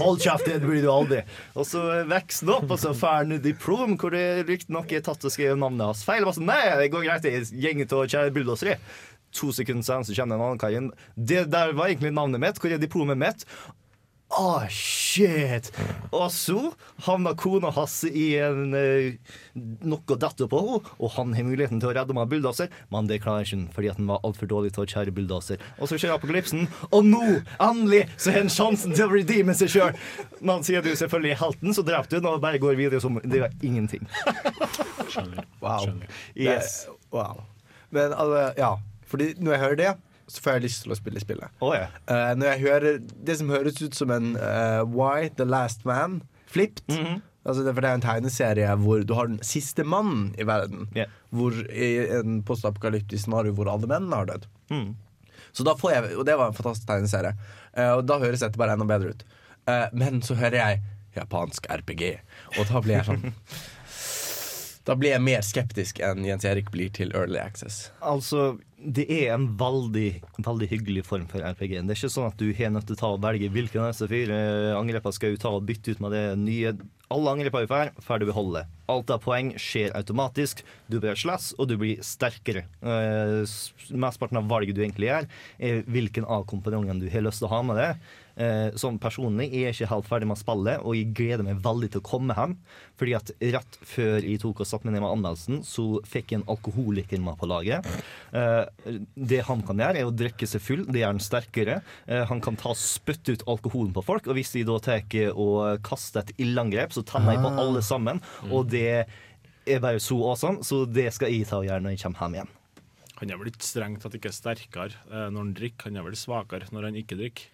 A: hold kjeft, det blir du aldri. Og så vokser han opp, og så får han diplom, hvor det riktignok er tatt og skrevet navnet hans feil. Bare sånn, Nei, det går greit, jeg gjenger til å kjøre bulldoser. To sekunder senere så jeg en annen kar igjen. Det der var egentlig navnet mitt. Hvor er diplomet mitt? Å, shit! Og så havna kona hans i en eh, noe detter på henne, og han har muligheten til å redde meg bulldoser, men det klarer han ikke fordi at han var altfor dårlig til å kjære bulldoser. Og så skjer apokalypsen, og nå, endelig, så har han sjansen til å redeeme seg sjøl! Men sier du selvfølgelig er helten, så drepte du den og bare går videre som det var ingenting.
D: Wow.
A: Yes.
D: Det, wow. Men altså, ja. Fordi når jeg hører det, så får jeg lyst til å spille spillet.
A: Oh, yeah.
D: uh, når jeg hører det som høres ut som en uh, Why The Last Man flipped altså det, For det er en tegneserie hvor du har den siste mannen i verden.
A: Yeah.
D: Hvor I en postapokalyptisk scenario hvor alle mennene har dødd.
A: Mm.
D: Så da får jeg, Og det var en fantastisk tegneserie. Uh, og da høres dette bare enda bedre ut. Eh, men så hører jeg japansk RPG, og da blir jeg sånn Da blir jeg mer skeptisk enn Jens Erik blir til Early Access.
A: Altså, det er en veldig, veldig hyggelig form for RPG. Det er ikke sånn at du har nødt til å ta og velge hvilken av disse fire angrepene skal du ta og bytte ut med det nye. Alle angrepene du får, får du beholde. Alt av poeng skjer automatisk. Du blir slåss, og du blir sterkere. Eh, Mesteparten av valget du egentlig gjør, er hvilken av komponentene du har lyst til å ha med deg. Eh, sånn personlig jeg er ikke helt ferdig med spillet, og jeg gleder meg veldig til å komme hjem. Fordi at rett før jeg tok og satte meg ned med anmeldelsen, så fikk jeg en alkoholiker med på laget. Eh, det han kan gjøre, er å drikke seg full. Det gjør han sterkere. Eh, han kan ta spytte ut alkoholen på folk, og hvis de da tar og kaster et ildangrep, så tenner jeg på alle sammen. Og det er bare så awesome, så det skal jeg ta og gjøre når jeg kommer hjem igjen.
B: Han er vel ikke strengt tatt ikke sterkere eh, når han drikker, han er vel svakere når han ikke drikker.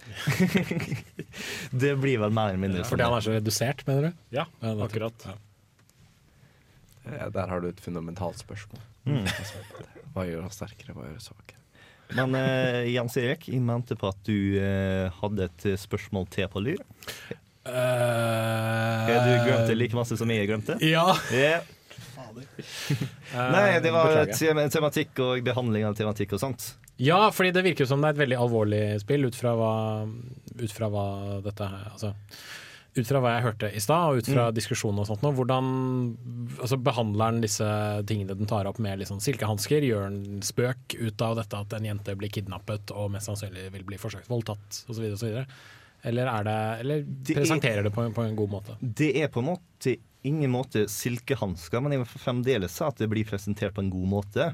A: Det blir vel mer eller mindre ja,
E: Fordi han er så redusert, mener du?
B: Ja, akkurat.
E: Ja.
D: Eh, der har du et fundamentalt spørsmål.
A: Mm.
D: Hva gjør oss sterkere, hva gjør oss svakere?
A: Men eh, Jens Erik, jeg mente på at du eh, hadde et spørsmål til på lur.
E: Uh,
A: Ja, du glemte det like masse som jeg glemte?
E: Ja.
A: Ja. Nei, det var
E: Beklager.
A: tem tematikk og behandling av tematikk og sånt.
E: Ja, fordi det virker som det er et veldig alvorlig spill, ut fra hva, ut fra hva dette her altså, Ut fra hva jeg hørte i stad, og ut fra diskusjonen og sånt nå, hvordan altså, behandler den disse tingene den tar opp med sånn silkehansker? Gjør han spøk ut av dette at en jente blir kidnappet og mest sannsynlig vil bli forsøkt voldtatt osv.? Eller, er det, eller
A: det
E: presenterer det på, på en god måte?
A: Det er på en måte ingen måte silkehansker, men jeg vil fremdeles si at det blir presentert på en god måte.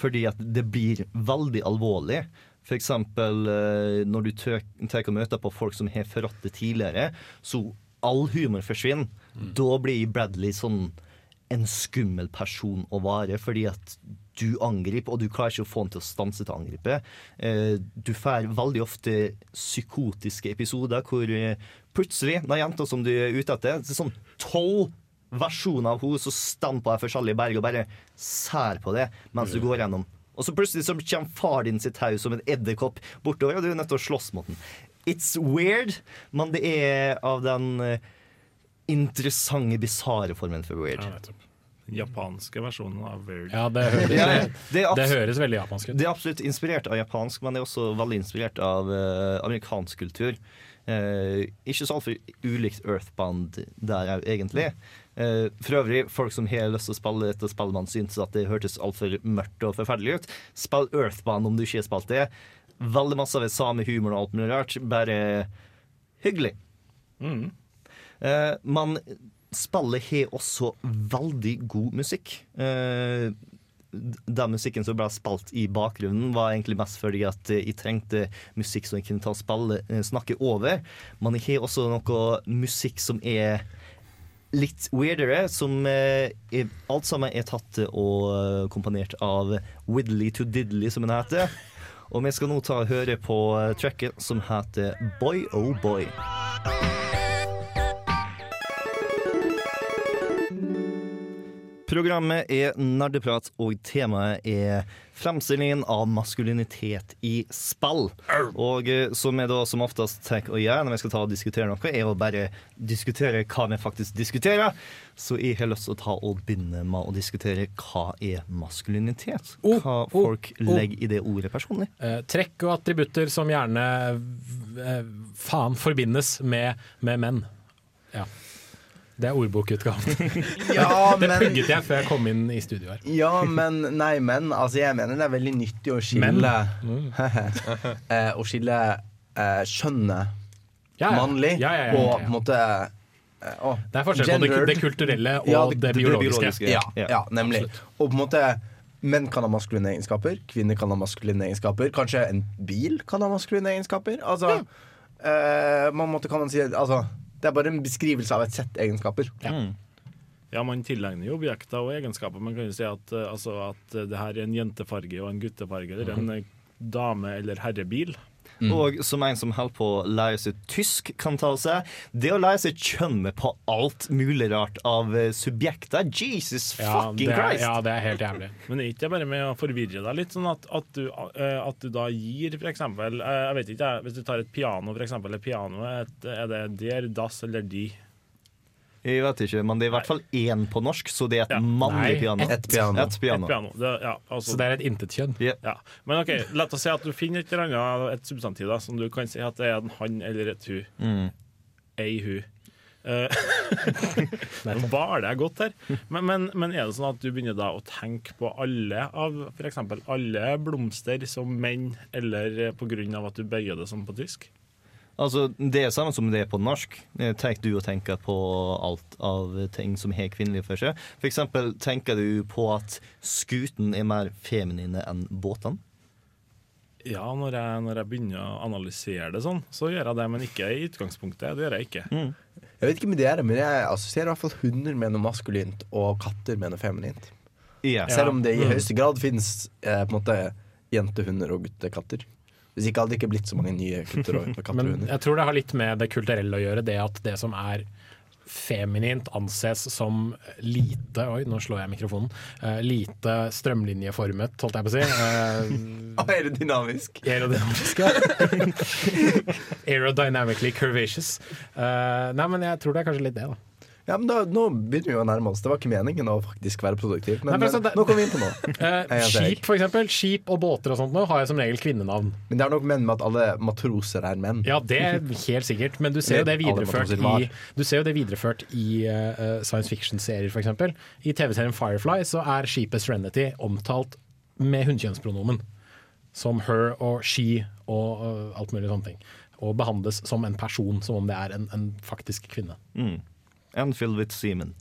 A: Fordi at det blir veldig alvorlig. Eksempel eh, når du tar og møter på folk som har forrådt det tidligere, så all humor forsvinner. Da blir Bradley sånn en skummel person å være, fordi at du angriper, og du klarer ikke å få han til å stanse til å angripe. Eh, Du får veldig ofte psykotiske episoder hvor eh, plutselig, den jenta som du er ute etter, det er sånn tolv versjoner av henne som stamper jeg for Sally berg og bare ser på det mens du går gjennom. Og så plutselig så kommer far din sitt hus som en edderkopp bortover, og du er nødt til å slåss mot den. It's weird, men det er av den eh, interessante, bisarre formen for weird.
E: Ja,
B: japanske versjonen av Weird.
E: Ja, det høres, det,
A: det er
E: det høres veldig japansk ut.
A: Det er absolutt inspirert av japansk, men det er også veldig inspirert av uh, amerikansk kultur. Uh, ikke så altfor ulikt Earthbound der òg, egentlig. Eh, for øvrig, folk som har lyst til å spille dette spillet man syntes at det hørtes altfor mørkt og forferdelig ut, spill Earthbound om du ikke har spilt det. Veldig masse av det samme humoren og alt mulig rart, bare hyggelig.
B: Mm.
A: Uh, men spillet har også veldig god musikk. Uh, den musikken som ble spilt i bakgrunnen, var egentlig mest fordi at eh, jeg trengte musikk som jeg kunne ta og spille, eh, snakke over. Men jeg har også noe musikk som er litt weirdere, som eh, er, alt sammen er tatt og eh, komponert av Widdly to Diddly, som den heter. Og vi skal nå ta og høre på eh, tracket som heter Boy Oh Boy. Programmet er nerdeprat, og temaet er fremstillingen av maskulinitet i spill. Og eh, som jeg da som oftest tenker å gjøre når vi skal ta og diskutere noe, er å bare diskutere hva vi faktisk diskuterer. Så jeg har lyst til å ta og begynne med å diskutere hva er maskulinitet.
E: Oh,
A: Hva
E: oh,
A: folk
E: oh.
A: legger i det ordet personlig.
E: Eh, trekk og attributter som gjerne eh, faen forbindes med, med menn. Ja. Det er ordbokutgaven.
D: Ja,
E: Det
D: men
E: pugget jeg før jeg kom inn i studio her.
D: Ja, men Nei, men altså, jeg mener det er veldig nyttig å skille eh, Å skille eh, kjønnet
E: Ja, ja.
D: mannlig
E: Ja, ja, ja, ja,
D: og på en måte eh, å,
E: Det er forskjell på det, det kulturelle og
D: Ja,
E: det,
D: det- det
E: biologiske.
A: biologiske.
D: Ja,
A: Ja,
D: ja, nemlig.
E: absolutt.
D: Og på en måte Menn kan ha maskuline egenskaper, kvinner kan ha maskuline egenskaper. Kanskje en bil kan ha maskuline egenskaper. Altså, eh, man måtte, kan man si altså, Det er bare en beskrivelse av et sett egenskaper.
B: Ja, man tilegner jo objekter og egenskaper. Man kan jo si at, eh, altså, at eh, det her er en jentefarge og en guttefarge, eller en eh, dame- eller herrebil.
A: Og som en som holder på å lære seg tysk, kan ta seg det å lære seg kjønnet på alt mulig rart av eh, subjekter. Jesus
E: Ja,
A: fucking
E: er,
A: Christ!
E: ja, det er helt jævlig.
B: Men er ikke det bare med å forvirre deg litt, sånn at, at, du, eh, at du da gir for eksempel eh, Jeg vet ikke, jeg, hvis du tar et piano, for eksempel. Er pianoet er det der, das eller de?
A: Jeg vet ikke, men det er i hvert fall én på norsk, så det er et
B: Ja.
A: mannlig piano.
D: ett piano.
A: Et piano.
B: Et piano. Det, ja, altså,
E: Så det er et intetkjønn.
B: ja. Men OK, la oss si at du finner et, eller annet, et substantiv da, som du kan si at det er en han eller et hu.
A: Mm.
B: Ei hu. Eh, Nå baler jeg godt her. Men, men, men er det sånn at du begynner da å tenke på alle av f.eks. alle blomster som menn, eller på grunn av at du bøyer det som på tysk?
A: Altså, Det er samme som det er på norsk. Tenk du å tenke på alt av ting som har kvinnelige for seg. For eksempel, tenker du på at skuten er mer feminine enn båtene?
B: Ja, når jeg, når jeg begynner å analysere det sånn, så gjør jeg det, men ikke i utgangspunktet. Det gjør jeg ikke.
D: Jeg vet ikke med det er, men jeg assosierer i hvert fall hunder med noe maskulint og katter med noe feminint.
A: Yeah.
D: Selv om det i
E: Mm.
D: høyeste grad finnes eh, på en måte jentehunder og guttekatter. Hvis ikke hadde det ikke blitt så mange nye gutter og katter
E: Men jeg tror det har litt med det kulturelle å gjøre. Det at det som er feminint anses som lite Oi, nå slår jeg mikrofonen. Uh, lite strømlinjeformet, holdt jeg på å si. Uh,
D: Aerodynamisk.
E: aerodynamisk, ja. Aerodynamically curvaceous. Uh, nei, men jeg tror det er kanskje litt det, da.
D: Ja, men da, Nå begynner vi å nærme oss. Det var ikke meningen å faktisk være produktiv. Men,
E: Nei, men altså,
D: men
E: det-
D: nå kommer vi inn på noe.
E: Eh, skip, for eksempel. Skip og båter og sånt nå har jeg som regel kvinnenavn.
D: Men det er nok menn med at alle matroser er menn.
E: Ja, det er helt sikkert, men du ser jo det videreført i, du ser jo det videreført i uh, science fiction-serier, f.eks. I TV-serien Firefly så er skipet Serenity omtalt med hunnkjønnspronomen. Som her og she og uh, alt mulig sånne ting. Og behandles som en person, som om det er en, en faktisk kvinne.
A: Anfield with semen.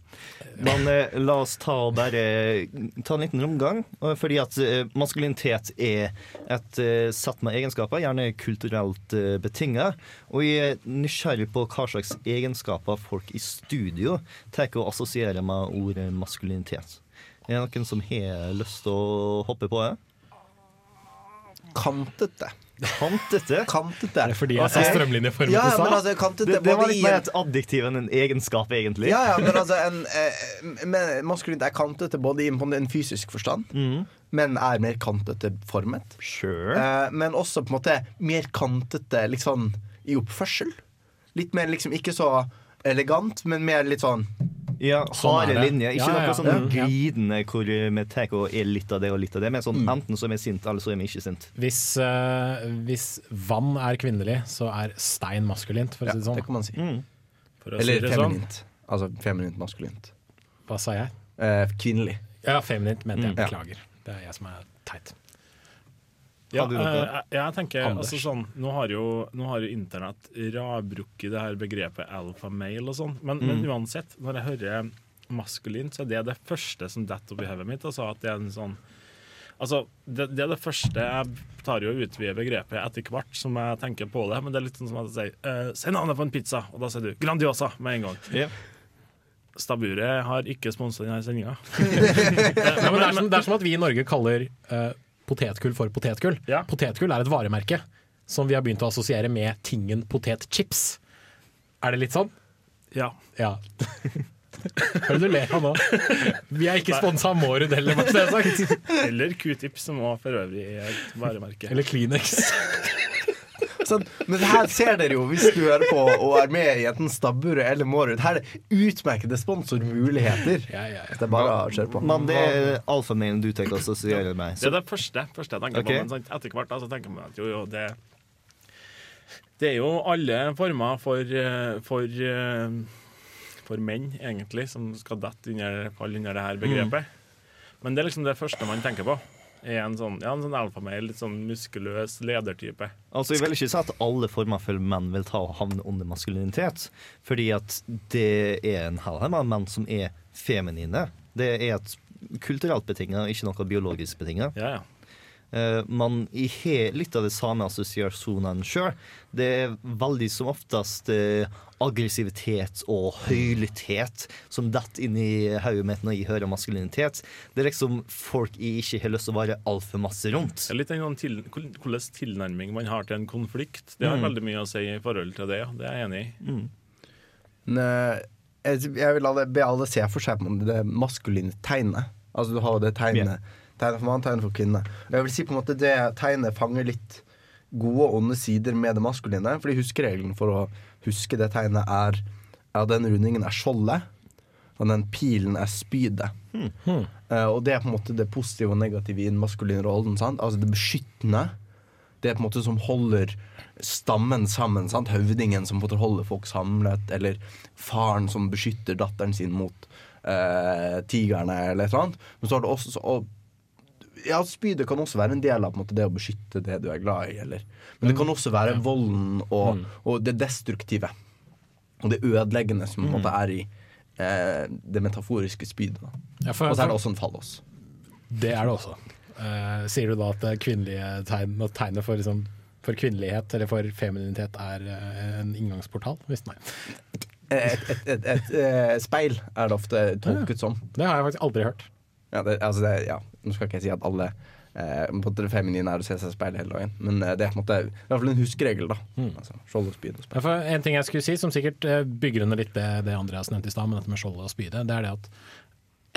A: Men eh, la oss ta bare ta en liten omgang. Fordi at eh, maskulinitet er et eh, sett med egenskaper, gjerne kulturelt eh, betinga. Og jeg er nysgjerrig på hva slags egenskaper folk i studio tar å assosiere med ordet maskulinitet. Er det noen som har lyst til å hoppe på det?
D: Kantete.
A: Kantete?
D: Kantete.
E: Er det fordi jeg sa strømlinjeformet
D: Ja,
E: i stad?
D: altså, kantete
A: Det, det var litt mer et adjektiv enn en egenskap, egentlig.
D: Ja, ja, men altså en, eh, men Maskulint er kantete både i en, fysisk forstand, men er mer kantete formet.
A: Sure.
D: Eh, men også på en måte mer kantete liksom, i oppførsel. Litt mer liksom ikke så elegant, men mer litt sånn
A: Ja,
E: Sånn
A: harde
E: sånn
A: linjer. Ikke
E: Ja, ja,
A: noe sånn
E: Ja.
A: glidende hvor vi tar og er litt av det og litt av det. Men sånn,
D: Mm.
A: enten så er vi sint, eller så er vi ikke sint.
E: Hvis, uh, hvis vann er kvinnelig, så er stein maskulint, for å si det sånn.
D: det kan man si.
B: For å
D: Eller
B: si det sånn.
D: feminint. Altså feminint maskulint.
E: Hva sa jeg?
D: Eh, kvinnelig.
E: Ja, feminint mente jeg.
D: Mm. Ja.
E: Beklager. Det er jeg som er teit.
B: Ja, eh, jeg, jeg tenker altså sånn Nå har jo, nå har jo internett rabrukket det her begrepet alfamail og sånn, men, men uansett, når jeg hører maskulint, så er det det første som detter opp i hodet mitt. Altså at det er en sånn Altså, det, det er det første Jeg tar jo og utvider begrepet etter hvert som jeg tenker på det, men det er litt sånn som at jeg sier eh, Si navnet på en pizza, og da sier du Grandiosa med en gang.
A: Yeah.
B: Staburet har ikke sponsa denne sendinga.
E: Ja, det, det er som at vi i Norge kaller eh, potetgull for potetgull.
B: Ja.
E: Potetgull er et varemerke som vi har begynt å assosiere med tingen potetchips. Er det litt sånn?
B: Ja.
E: Ja. Er du ler av nå? Vi er ikke sponsa av Mårud heller, bare så det er sagt.
B: Eller Q-tips, som også for øvrig er et varemerke.
E: Eller Kleenex.
D: Sånn, men her ser dere jo, hvis du hører på og er med i enten Stabburet eller Mårud, her er det utmerkede sponsormuligheter.
E: Ja, ja, ja.
D: Det er bare å kjøre på.
A: Men det er alfamailen du tenker også assosiere med.
B: Det er det første, første jeg tenker
A: okay.
B: på. Men sant, etter hvert da, så tenker man at jo, jo, det Det er jo alle former for, eh, for, eh, for menn, egentlig, som skal dette under, under det her begrepet. Men det er liksom det første man tenker på. Er en sånn, ja, en sånn alfamel, litt sånn muskuløs ledertype.
A: Altså, Jeg vil ikke si at alle former for menn vil ta og havne under maskulinitet. Fordi at det er en hel haug menn som er feminine. Det er et kulturelt betinget, ikke noe biologisk betinget.
B: Ja, ja.
A: Eh, Man i he litt av det samme assosiasjonene sjøl. Det er veldig som oftest eh, aggressivitet og høylytthet som detter inn i hodet mitt når jeg hører maskulinitet. Det er liksom folk jeg ikke har lyst til å være altfor masse rundt.
B: Litt en til, hvordan tilnærming man har til en konflikt. Det har veldig mye å si i forhold til det. Det er jeg enig i.
D: Men, eh, jeg vil be alle se for seg på det maskuline tegnet. Altså du har jo det tegnet. Tegnet for mann, tegnet for kvinne. Og jeg vil si på en måte det tegnet fanger litt gode og onde sider med det maskuline. Fordi huskeregelen for å huske det tegnet er at den rundingen er skjoldet, og den pilen er spydet. Eh, og det er på en måte det positive og negative i den maskuline rollen. Sant? Altså det beskyttende. Det er på en måte som holder stammen sammen. Sant? Høvdingen som på holde folk samlet, eller faren som beskytter datteren sin mot uh, tigerne, eller et eller annet. Men så har det også så, og, ja, Spydet kan også være en del av på en måte, det å beskytte det du er glad i. Eller. Men det kan også være volden og, og det destruktive. Og det ødeleggende som måte er i eh, det metaforiske spydet.
E: Ja,
D: Og så er det også en fallos.
E: det er det også. Uh, sier du da at kvinnelige tegn, tegnet for, liksom, for kvinnelighet eller for femininitet er uh, en inngangsportal? Hvis nei.
D: Et, et, et, et, eh, speil er det ofte tolket som.
E: Det har jeg faktisk aldri hørt.
D: Ja, det, altså det, ja. Nå skal ikke jeg si at alle eh, på det feminine er å se seg i speilet hele dagen, men eh, det er på en måte i hvert fall en huskeregel. da altså, Skjold og spyd og speil.
E: Ja, en ting jeg skulle si, som sikkert eh, bygger under litt det, det Andreas nevnte i stad, med dette med skjoldet og spydet, det er det at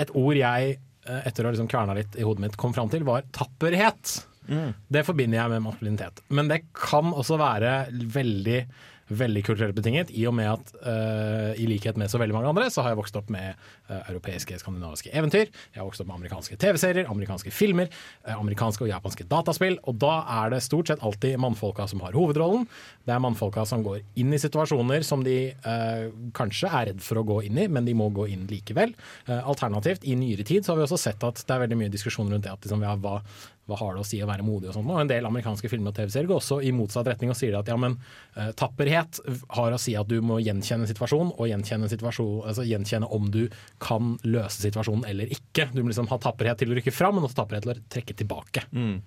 E: et ord jeg, eh, etter å ha liksom kverna litt i hodet mitt, kom fram til, var tapperhet. Det forbinder jeg med maskulinitet. Men det kan også være veldig veldig kulturelt betinget, i og med at uh, i likhet med så veldig mange andre, så har jeg vokst opp med uh, europeiske, skandinaviske eventyr. Jeg har vokst opp med amerikanske TV-serier, amerikanske filmer, uh, amerikanske og japanske dataspill. Og da er det stort sett alltid mannfolka som har hovedrollen. Det er mannfolka som går inn i situasjoner som de kanskje er redd for å gå inn i, men de må gå inn likevel. Alternativt, i nyere tid så har vi også sett at det er veldig mye diskusjon rundt det at liksom, ja, hva, hva har det å si å være modig og sånt. Og en del amerikanske filmer og TV-serier går også i motsatt retning og sier at ja, men eh, tapperhet har å si at du må gjenkjenne en situasjon, og gjenkjenne, en situasjon, altså gjenkjenne om du kan løse situasjonen eller ikke. Du må liksom ha tapperhet til å rykke fram, men også tapperhet til å trekke tilbake. Mm.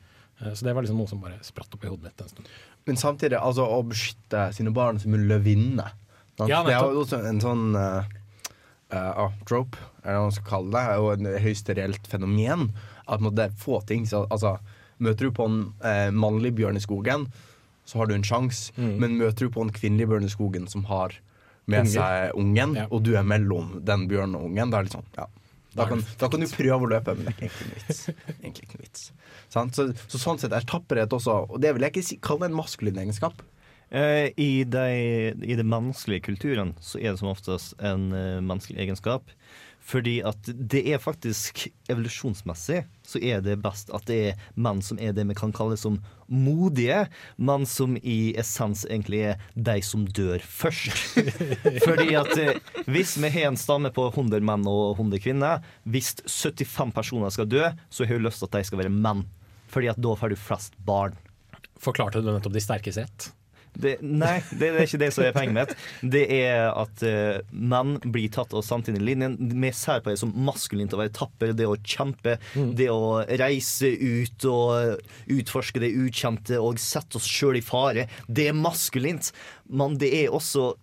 E: Så det var liksom noe som bare spratt opp i hodet mitt en stund.
D: Men samtidig, altså å beskytte sine barn som en løvinne.
E: Ja,
D: det er jo også en sånn uh, uh, trope, er det hva man skal kalle det, er jo en høyst reelt fenomen. At det er få ting så, altså, Møter du på en eh, mannlig bjørn i skogen, så har du en sjanse.
E: Mm.
D: Men møter du på en kvinnelig bjørn i skogen som har med
E: Unger.
D: seg ungen,
E: Ja.
D: og du er mellom den bjørnen og ungen, da er det sånn ja. Da kan, da kan du prøve å løpe, men det er egentlig ikke vits. Egentlig ikke vits. Så, så sånn sett er tapperhet også Og det vil jeg ikke si, kalle en maskulin egenskap.
A: Eh, I, de, I de menneskelige kulturen så er det som oftest en uh, menneskelig egenskap. Fordi at det er faktisk evolusjonsmessig så er det best at det er menn som er det vi kan kalle som modige, men som i essens egentlig er de som dør først. Fordi at eh, hvis vi har en stamme på 100 menn og 100 kvinner, hvis 75 personer skal dø, så har hun lyst til at de skal være menn. fordi at da får du flest barn.
E: Forklarte du nettopp de sterkes rett?
A: Det, nei, det er ikke det som er poenget mitt. Det er at uh, menn blir tatt og samtidig inn i linjen. Vi ser på det som maskulint å være tapper, det å kjempe, det å reise ut og utforske det ukjente og sette oss sjøl i fare. Det er maskulint, men det er også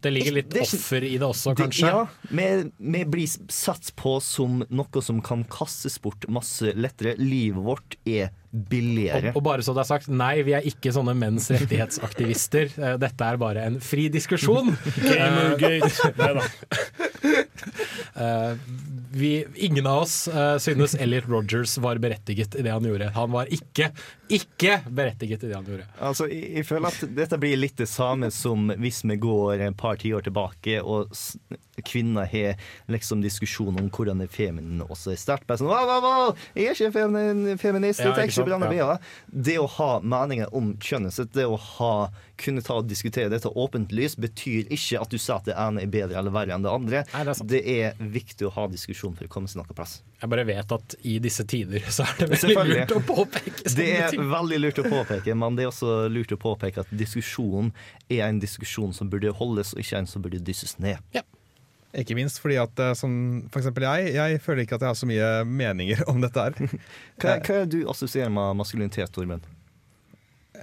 E: Det ligger litt
A: Det ikke-
E: offer i det også,
A: det,
E: kanskje?
A: Ja, vi, vi blir sett på som noe som kan kastes bort masse lettere. Livet vårt er billigere.
E: Og, og bare så det er sagt, nei, vi er ikke sånne menns rettighetsaktivister. Eh, Dette er bare en fri diskusjon. Eh, vi, ingen av oss uh, synes Elliot Rogers var berettiget i det han gjorde. Han var ikke, ikke berettiget i det han gjorde.
A: Altså, jeg, jeg føler at dette blir litt det samme som hvis vi går et par tiår tilbake og kvinner har liksom diskusjon om hvordan er feminin også er sterkt. Bare sånn, «Wow, wow, wow, Jeg er ikke feminin, feminist,
E: Ja,
A: jeg
E: ikke sant? Ja.
A: Det å ha meninger om kjønnet sitt, det å ha, kunne ta og diskutere dette åpent lys, betyr ikke at du sa at det ene er bedre eller verre enn det andre.
E: Nei, det er
A: det er viktig å ha diskusjon for å komme seg noen plass.
E: Jeg bare vet at i disse tider så er det veldig lurt å påpeke
A: Det er
E: ting.
A: veldig lurt å påpeke, men det er også lurt å påpeke at diskusjonen er en diskusjon som burde holdes, og ikke en som burde dysses ned.
C: Ikke minst fordi at eh, som for eksempel jeg, jeg føler ikke at jeg har så mye meninger om dette her.
A: Hva, hva er du assosierer med maskulinitet, Torben?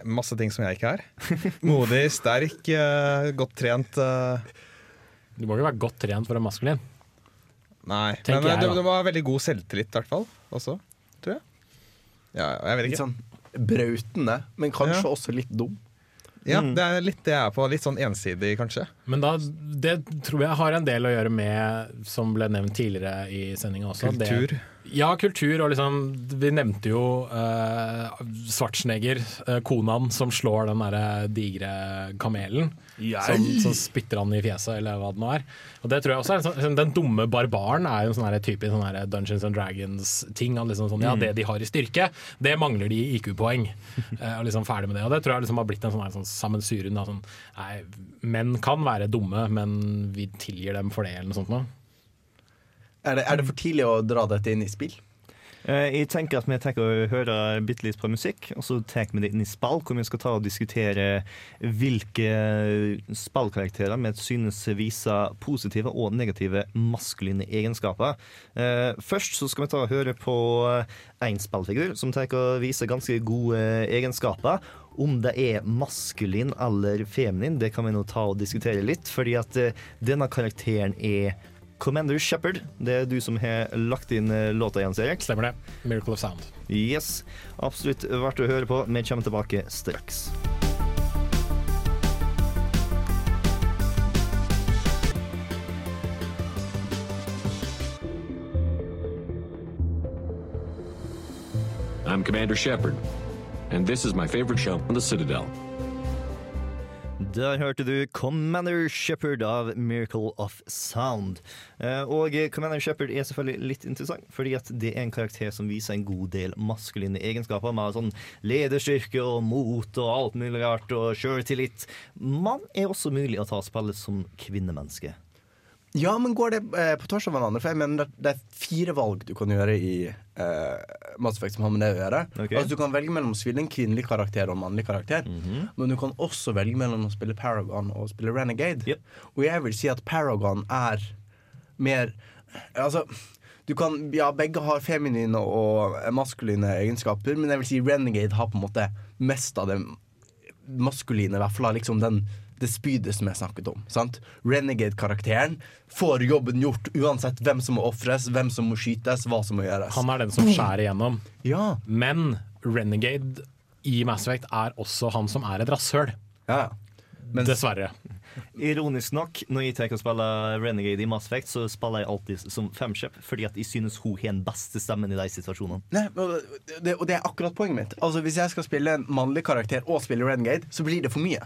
C: Masse ting som jeg ikke er. Modig, sterk, eh, godt trent. eh,
E: Du må ikke være godt trent for å være maskulin.
C: Nei,
E: Tenker
C: men du
E: jeg, da.
C: det var veldig god selvtillit i hvert fall. Også, tror jeg. Ja, jeg vet
D: Litt
C: ikke.
D: sånn brautende, men kanskje
C: Ja.
D: også litt dum.
C: Ja, det er litt det jeg er på. Litt sånn ensidig, kanskje.
E: Men da, det tror jeg har en del å gjøre med, som ble nevnt tidligere i sendinga også
C: Kultur.
E: Det, ja, kultur. Og liksom, vi nevnte jo eh, Svartsneger, eh, konaen som slår den derre digre kamelen. Som, som spytter han i fjeset, eller hva det nå er. Og det tror jeg også er sånn, Den dumme barbaren er jo en sånn typisk sånn Dungeons and Dragons-ting. Liksom sånn, ja, det de har i styrke, det mangler de i IQ-poeng. Eh, og liksom ferdig med det. Og det tror jeg liksom har blitt en sånn, sånn sammensurium. Sånn, nei, menn kan være dumme, men vi tilgir dem for det, eller noe sånt noe.
D: Er det, er det for tidlig å dra dette inn i spill?
A: Eh, Jeg tenker at Vi tenker å høre bitte litt på musikk, og så tar vi det inn i spill, hvor vi skal ta og diskutere hvilke spillkarakterer vi synes viser positive og negative maskuline egenskaper. Eh, Først så skal vi ta og høre på én spillfigur som tar og viser ganske gode egenskaper. Om det er maskulin eller feminin, det kan vi nå ta og diskutere litt. Fordi at eh, denne karakteren er Commander Shepherd. Det er du som har lagt inn eh, låta, Jens Erik.
E: Stemmer det. Miracle of Sound.
A: Yes, absolutt verdt å høre på. Vi kommer tilbake straks.
G: I'm Commander Shepard, and this is my favorite show on the Citadel.
A: Der hørte du Commander Shepherd av Miracle of Sound. Eh, Og Commander Shepherd er selvfølgelig litt interessant, fordi at det er en karakter som viser en god del maskuline egenskaper, med sånn lederstyrke og mot og alt mulig rart, og sjøltillit. Man er også mulig å ta spillet som kvinnemenneske.
D: Ja, men går det eh, på tvers av hverandre? For jeg mener det, det er fire valg du kan gjøre i eh, Mass Effect som har med det å gjøre.
A: Okay.
D: Altså Du kan velge mellom å spille en kvinnelig karakter og en mannlig karakter. Men du kan også velge mellom å spille Paragon og spille Renegade.
A: Yep.
D: Og jeg vil si at Paragon er mer Altså du kan, ja, Begge har feminine og maskuline egenskaper, men jeg vil si Renegade har på en måte mest av det maskuline, i hvert fall liksom den det spydet som jeg snakket om. sant? Renegade-karakteren får jobben gjort uansett hvem som må ofres, hvem som må skytes, hva som må gjøres.
E: Han er den som skjærer igjennom.
D: Ja,
E: Men Renegade i Mass Effect er også han som er et rasshøl.
D: ja.
E: Dessverre.
A: Ironisk nok, når jeg tar og spiller Renegade i Mass Effect, så spiller jeg alltid som femkjøp, fordi at jeg synes hun har den beste stemmen i de situasjonene.
D: Nei, og det, og det er akkurat poenget mitt. Altså Hvis jeg skal spille en mannlig karakter og spille Renegade, så blir det for mye.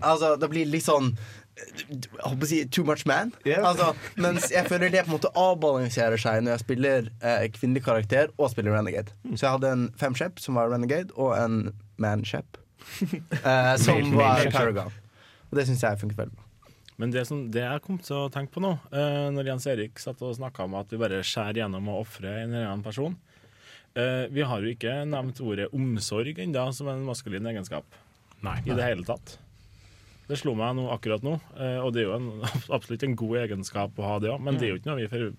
D: Altså Det blir litt sånn jeg håper å si too much man.
A: Yeah.
D: Altså, mens jeg føler det på en måte avbalanserer seg når jeg spiller eh, kvinnelig karakter og spiller Renegade. Så jeg hadde en femshep som var Renegade, og en manshep eh, som var Paragon. Og det syns jeg funket veldig bra.
B: Men det, som, det jeg kom til å tenke på nå, eh, når Jens Erik satt og snakka om at vi bare skjærer gjennom og ofrer en eller annen person Eh, vi har jo ikke nevnt ordet omsorg ennå som en maskulin egenskap
E: Nei. nei.
B: i det hele tatt. Det slo meg nå, akkurat nå, eh, og det er jo en, absolutt en god egenskap å ha det òg, men det er jo ikke noe vi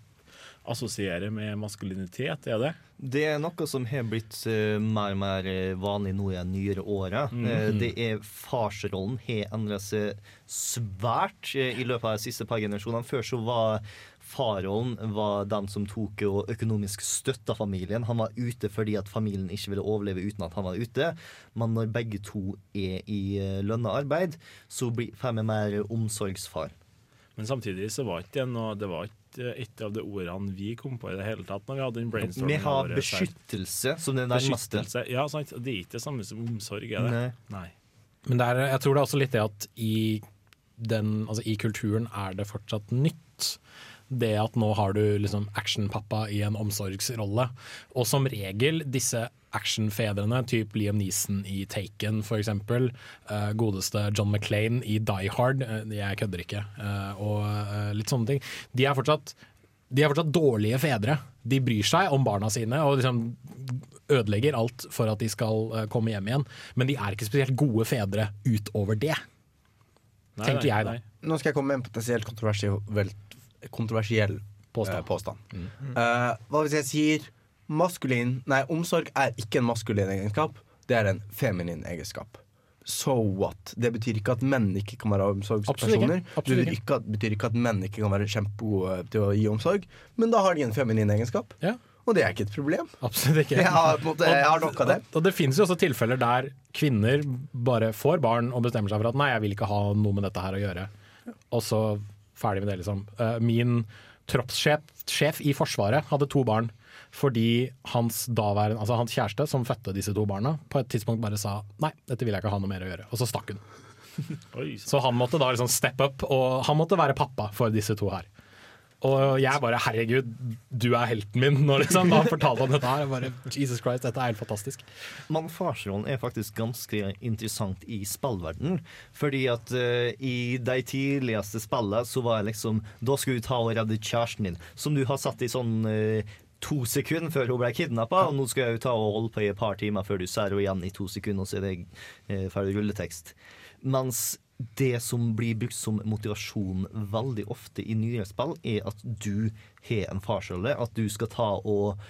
B: får assosiere med maskulinitet, er det?
A: Det er noe som har blitt uh, mer og mer eh, vanlig nå i de nyere åra. Eh, det er Farsrollen har endret seg svært uh, i løpet av de siste par generasjonene. Før så var farrollen var den som tok og økonomisk støtta familien. Han var ute fordi at familien ikke ville overleve uten at han var ute. Men når begge to er i lønna arbeid, så blir- får vi mer omsorgsfar.
B: Men samtidig så var ikke det noe Det var ikke et av de ordene vi kom på i det hele tatt når vi hadde den
A: Vi har beskyttelse som det nærmeste.
B: Ja, sant. Det er ikke det samme som omsorg, er det?
A: Nei.
B: Nei.
E: Men det er, jeg tror det er også litt det at i, den, altså i kulturen er det fortsatt nytt. Det at nå har du liksom actionpappa i en omsorgsrolle. Og som regel disse actionfedrene, typ Liam Neeson i Taken f.eks., uh, godeste John McClain i Die Hard, eh, jeg kødder ikke, eh, og eh, litt sånne ting, de er fortsatt de er fortsatt dårlige fedre. De bryr seg om barna sine og liksom ødelegger alt for at de skal eh, komme hjem igjen. Men de er ikke spesielt gode fedre utover det.
B: Nei,
E: Tenker
B: nei,
E: jeg da.
B: nei.
D: Nå skal jeg komme med en potensielt kontroversiell, kontroversiell
E: Påstand.
D: eh, påstand. Uh, hva hvis jeg sier maskulin Nei, omsorg er ikke en maskulin egenskap. Det er en feminin egenskap. So what? Det betyr ikke at menn ikke kan være omsorgspersoner.
E: Absolutt
D: Det betyr ikke, at, betyr ikke at menn ikke kan være kjempegode til å gi omsorg, men da har de en feminin egenskap.
E: Ja.
D: Og det er ikke et problem.
E: Absolutt ikke.
D: Jeg har, på en måte, jeg har nok av det.
E: Og, og det finnes jo også tilfeller der kvinner bare får barn og bestemmer seg for at nei, jeg vil ikke ha noe med dette her å gjøre. Og så ferdig med det, liksom. Eh, min troppssjef sjef i Forsvaret hadde to barn fordi hans daværende, altså hans kjæreste, som fødte disse to barna, på et tidspunkt bare sa nei, dette vil jeg ikke ha noe mer å gjøre. Og så stakk hun.
B: Oi, så-
E: Så han måtte da liksom step up, og han måtte være pappa for disse to her. Og jeg bare herregud, du er helten min, nå, liksom da fortalte han dette her. Jeg bare, Jesus Christ, dette er helt fantastisk.
A: Men farsrollen er faktisk ganske interessant i spillverden. Fordi at uh, i de tidligste spillene så var det liksom Da skulle du ta og redde kjæresten din, som du har satt i sånn uh, to sekunder før hun ble kidnappa, og nå skal jeg jo ta og holde på i et par timer før du ser henne igjen i to sekunder, og så er det eh, ferdig rulletekst. Mens det som blir brukt som motivasjon veldig ofte i nyere spill, er at du har en farsrolle. At du skal ta og